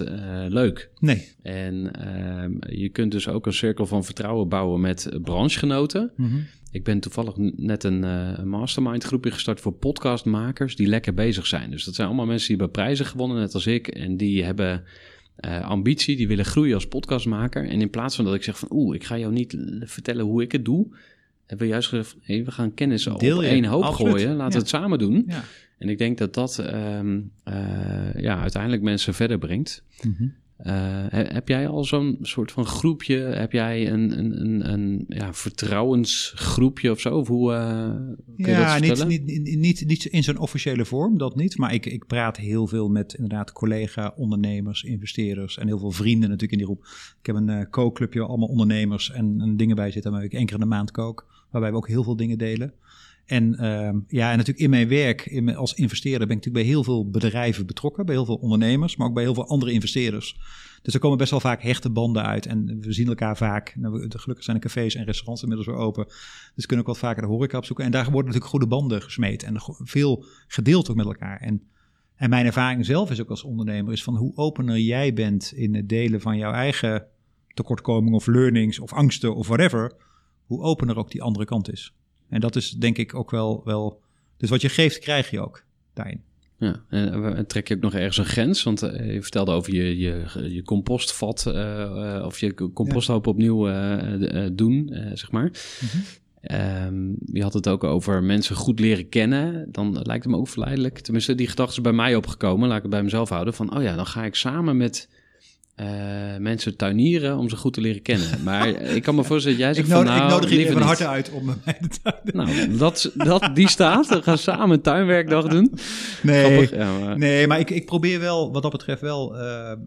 leuk.
Nee.
En ehm, je kunt dus ook een cirkel van vertrouwen bouwen met branchegenoten.
Mhm.
Ik ben toevallig net een, mastermind groepje gestart voor podcastmakers die lekker bezig zijn. Dus dat zijn allemaal mensen die hebben prijzen gewonnen, net als ik. En die hebben eh, ambitie, die willen groeien als podcastmaker. En in plaats van dat ik zeg van oeh, ik ga jou niet vertellen hoe ik het doe. Hebben we juist gezegd, hey, we gaan kennis op één hoop
Absoluut.
gooien. Laten
Ja.
we het samen doen.
Ja.
En ik denk dat dat ehm, eh, ja, uiteindelijk mensen verder brengt.
Mhm.
Heb jij al zo'n soort van groepje? Heb jij een, een, een, een ja, vertrouwensgroepje of zo? Of hoe eh, kun je
Ja,
dat
niet, niet, niet, niet, in zo'n officiële vorm, dat niet. Maar ik, ik praat heel veel met inderdaad collega-ondernemers, investeerders en heel veel vrienden natuurlijk in die groep. Ik heb een eh kookclubje waar allemaal ondernemers en, en dingen bij zitten waar ik één keer in de maand kook. Waarbij we ook heel veel dingen delen. En ehm, ja, en natuurlijk in mijn werk in als investeerder ben ik natuurlijk bij heel veel bedrijven betrokken. Bij heel veel ondernemers, maar ook bij heel veel andere investeerders. Dus er komen best wel vaak hechte banden uit. En we zien elkaar vaak. Nou, gelukkig zijn de cafés en restaurants inmiddels weer open. Dus kunnen ook wat vaker de horeca opzoeken. En daar worden natuurlijk goede banden gesmeed. En veel gedeeld ook met elkaar. En, en mijn ervaring zelf is ook als ondernemer... is van hoe opener jij bent in het delen van jouw eigen tekortkomingen... of learnings of angsten of whatever... hoe opener ook die andere kant is. En dat is denk ik ook wel... wel dus wat je geeft, krijg je ook daarin.
Ja, en eh, trek je ook nog ergens een grens? Want eh, je vertelde over je, je, je compostvat eh, of je composthoop opnieuw doen, zeg maar. Ehm, je had het ook over mensen goed leren kennen. Dan lijkt het me ook verleidelijk. Tenminste, die gedachte is bij mij opgekomen. Laat ik het bij mezelf houden. Van, oh ja, dan ga ik samen met eh, mensen tuinieren om ze goed te leren kennen. Maar ik kan me voorstellen dat jij
Ik
zegt
nodig,
van, nou,
ik nodig je
liever
van harte uit om mij te tuinen.
Nou, dat, dat, die staat. We gaan samen een tuinwerkdag doen.
Nee.
Ja, maar-
Nee, maar ik, ik probeer wel, wat dat betreft, wel eh, eh,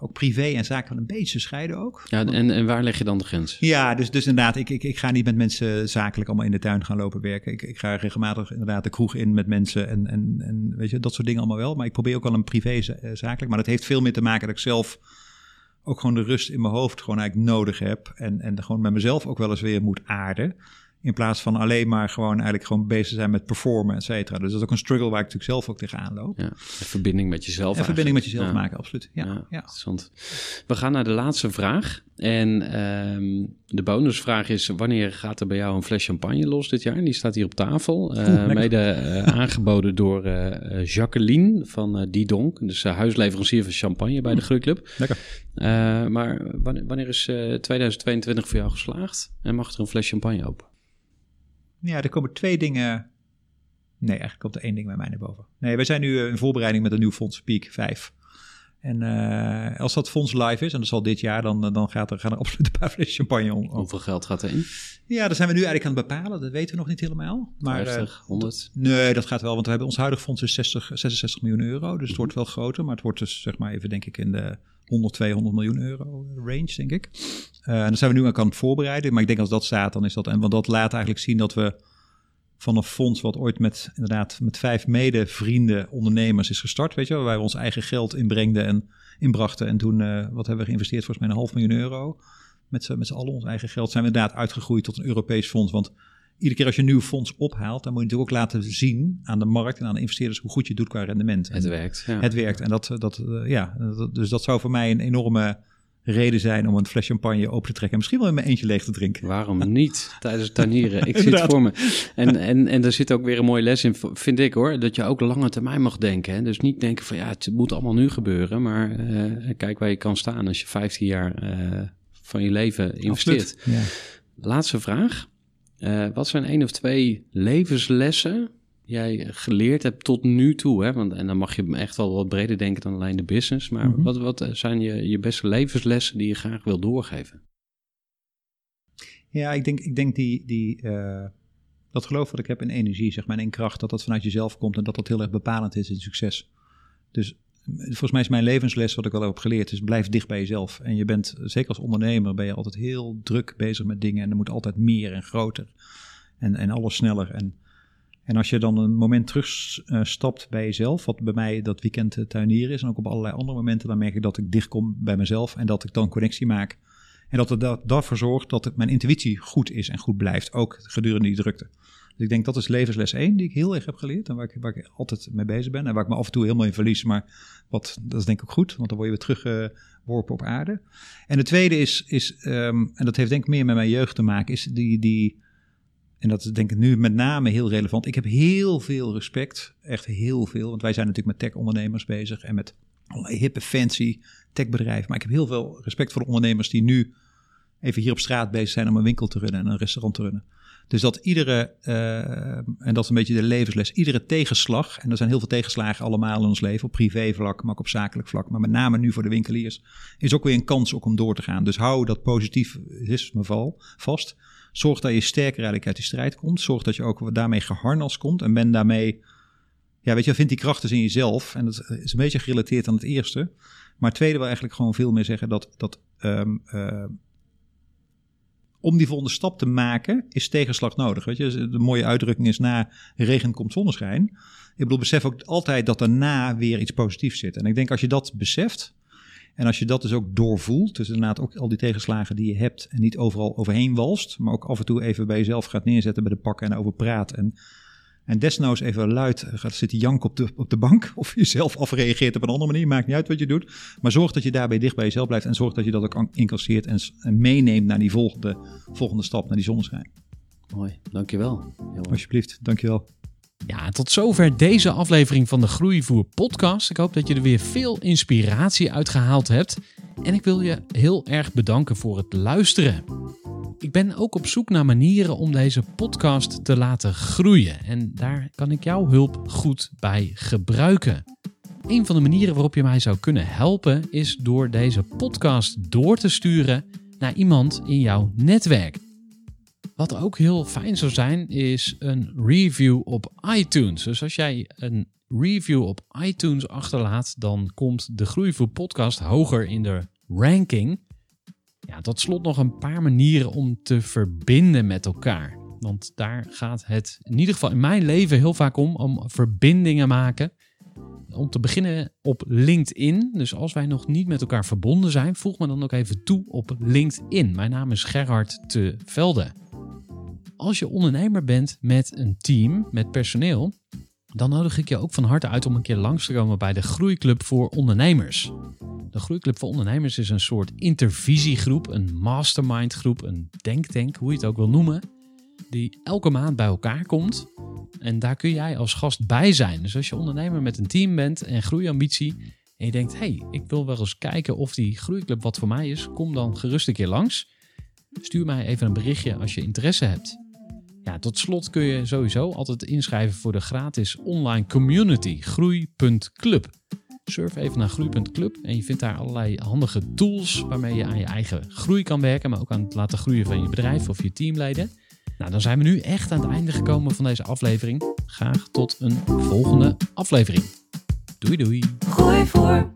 ook privé en zaken een beetje te scheiden ook.
Ja, en, en waar leg je dan de grens?
Ja, dus, dus inderdaad, ik, ik, ik ga niet met mensen zakelijk allemaal in de tuin gaan lopen werken. Ik, ik ga regelmatig inderdaad de kroeg in met mensen en, en, en weet je, dat soort dingen allemaal wel. Maar ik probeer ook wel een privé za- zakelijk. Maar dat heeft veel meer te maken dat ik zelf ook gewoon de rust in mijn hoofd gewoon eigenlijk nodig heb. En, en gewoon met mezelf ook wel eens weer moet aarden. In plaats van alleen maar gewoon eigenlijk gewoon bezig zijn met performen, et cetera. Dus dat is ook een struggle waar ik natuurlijk zelf ook tegenaan loop.
Ja, een verbinding met jezelf.
En verbinding met
eigenlijk.
jezelf
Ja.
maken, absoluut. Ja, ja.
Interessant. We gaan naar de laatste vraag. En ehm, de bonusvraag is: wanneer gaat er bij jou een fles champagne los dit jaar? Die staat hier op tafel. Eh, mede eh, aangeboden door eh, Jacqueline van Didonk. Dus huisleverancier van champagne bij de Groeiclub.
Lekker.
Maar wanneer, wanneer is eh, 2022 voor jou geslaagd? En mag er een fles champagne open?
Ja, er komen twee dingen. Nee, eigenlijk komt er één ding bij mij naar boven. Nee, wij zijn nu eh, in voorbereiding met een nieuw fonds, Peak 5. En eh, als dat fonds live is, en dat zal dit jaar, dan, dan gaat er, gaan er absoluut een paar fles champagne om.
Hoeveel geld gaat erin?
Ja, daar zijn we nu eigenlijk aan het bepalen. Dat weten we nog niet helemaal. Maar, eh,
50, 100?
nee, dat gaat wel, want we hebben ons huidige fonds is 60, 66 miljoen euro. Dus het wordt wel groter, maar het wordt dus zeg maar even denk ik in de 100, 200 miljoen euro range, denk ik. Eh, en dan zijn we nu ook aan het voorbereiden. Maar ik denk als dat staat, dan is dat... En want dat laat eigenlijk zien dat we van een fonds wat ooit met inderdaad met vijf mede-vrienden, ondernemers is gestart, weet je waar we ons eigen geld inbrengden en inbrachten. En toen, eh, wat hebben we geïnvesteerd? Volgens mij een half miljoen euro. Met z'n met z'n allen ons eigen geld zijn we inderdaad uitgegroeid tot een Europees fonds. Want iedere keer als je een nieuw fonds ophaalt, dan moet je natuurlijk ook laten zien aan de markt en aan de investeerders hoe goed je doet qua rendement.
Het
En
werkt. Ja.
het werkt. En dat, dat eh, ja, dat- dus dat zou voor mij een enorme reden zijn om een fles champagne open te trekken. En misschien wel in mijn eentje leeg te drinken.
Waarom niet tijdens het tuinieren? Ik
Inderdaad.
voor me. En, en, en er zit ook weer een mooie les in, vind ik hoor. Dat je ook lange termijn mag denken. Hè? Dus niet denken van ja, het moet allemaal nu gebeuren. Maar eh, kijk waar je kan staan als je 15 jaar eh, van je leven investeert.
Ja.
Laatste vraag. Eh, wat zijn één of twee levenslessen jij geleerd hebt tot nu toe? Hè? Want, en dan mag je echt wel wat breder denken dan alleen de business. Maar
Mhm.
wat, wat zijn je, je beste levenslessen die je graag wil doorgeven?
Ja, ik denk, ik denk die, die, eh, dat geloof wat ik heb in energie, zeg maar, en in kracht, dat dat vanuit jezelf komt en dat dat heel erg bepalend is in succes. Dus volgens mij is mijn levensles wat ik wel heb geleerd, is blijf dicht bij jezelf. En je bent, zeker als ondernemer, ben je altijd heel druk bezig met dingen en er moet altijd meer en groter en, en alles sneller. En, en als je dan een moment terugstapt bij jezelf, wat bij mij dat weekend tuinier is en ook op allerlei andere momenten, dan merk ik dat ik dicht kom bij mezelf en dat ik dan connectie maak. En dat het dat, daarvoor zorgt dat mijn intuïtie goed is en goed blijft, ook gedurende die drukte. Dus ik denk dat is levensles 1 die ik heel erg heb geleerd en waar ik, waar ik altijd mee bezig ben. En waar ik me af en toe helemaal in verlies. Maar wat, dat is denk ik ook goed, want dan word je weer teruggeworpen op aarde. En de tweede is, is um, en dat heeft denk ik meer met mijn jeugd te maken, is die, die en dat is denk ik nu met name heel relevant. Ik heb heel veel respect, echt heel veel. Want wij zijn natuurlijk met tech-ondernemers bezig en met allerlei hippe, fancy techbedrijven. Maar ik heb heel veel respect voor de ondernemers die nu even hier op straat bezig zijn om een winkel te runnen en een restaurant te runnen. Dus dat iedere, uh, en dat is een beetje de levensles, iedere tegenslag, en er zijn heel veel tegenslagen allemaal in ons leven, op privévlak, maar ook op zakelijk vlak, maar met name nu voor de winkeliers, is ook weer een kans ook om door te gaan. Dus hou dat positivisme val vast. Zorg dat je sterker eigenlijk uit die strijd komt. Zorg dat je ook daarmee geharnast komt en ben daarmee, ja weet je, vind die krachten in jezelf. En dat is een beetje gerelateerd aan het eerste. Maar het tweede wil eigenlijk gewoon veel meer zeggen dat, dat um, uh, om die volgende stap te maken, is tegenslag nodig. Weet je, de mooie uitdrukking is na regen komt zonneschijn. Ik bedoel, besef ook altijd dat daarna weer iets positiefs zit. En ik denk als je dat beseft, en als je dat dus ook doorvoelt, dus inderdaad ook al die tegenslagen die je hebt en niet overal overheen walst, maar ook af en toe even bij jezelf gaat neerzetten bij de pakken en over praat en en desnoods even luid gaat zitten janken op de, op de bank. Of jezelf afreageert op een andere manier. Maakt niet uit wat je doet. Maar zorg dat je daarbij dicht bij jezelf blijft. En zorg dat je dat ook incasseert en, en meeneemt naar die volgende, volgende stap, naar die zonneschijn.
Mooi, dankjewel.
Johan. Alsjeblieft, dankjewel.
Ja, tot zover deze aflevering van de Groeivoer podcast. Ik hoop dat je er weer veel inspiratie uit gehaald hebt. En ik wil je heel erg bedanken voor het luisteren. Ik ben ook op zoek naar manieren om deze podcast te laten groeien. En daar kan ik jouw hulp goed bij gebruiken. Een van de manieren waarop je mij zou kunnen helpen is door deze podcast door te sturen naar iemand in jouw netwerk. Wat ook heel fijn zou zijn, is een review op iTunes. Dus als jij een review op iTunes achterlaat, dan komt de Groeivoer podcast hoger in de ranking. Ja, tot slot nog een paar manieren om te verbinden met elkaar. Want daar gaat het in ieder geval in mijn leven heel vaak om, om verbindingen maken. Om te beginnen op LinkedIn. Dus als wij nog niet met elkaar verbonden zijn, voeg me dan ook even toe op LinkedIn. Mijn naam is Gerhard te Velde. Als je ondernemer bent met een team, met personeel, dan nodig ik je ook van harte uit om een keer langs te komen bij de Groeiclub voor Ondernemers. De Groeiclub voor Ondernemers is een soort intervisiegroep, een mastermindgroep, een denktank, hoe je het ook wil noemen, die elke maand bij elkaar komt. En daar kun jij als gast bij zijn. Dus als je ondernemer met een team bent en groeiambitie en je denkt, hé, hey, ik wil wel eens kijken of die Groeiclub wat voor mij is, kom dan gerust een keer langs. Stuur mij even een berichtje als je interesse hebt. Ja, tot slot kun je sowieso altijd inschrijven voor de gratis online community groei.club. Surf even naar groei.club en je vindt daar allerlei handige tools waarmee je aan je eigen groei kan werken, maar ook aan het laten groeien van je bedrijf of je teamleden. Nou, dan zijn we nu echt aan het einde gekomen van deze aflevering. Graag tot een volgende aflevering. Doei doei.
Gooi voor.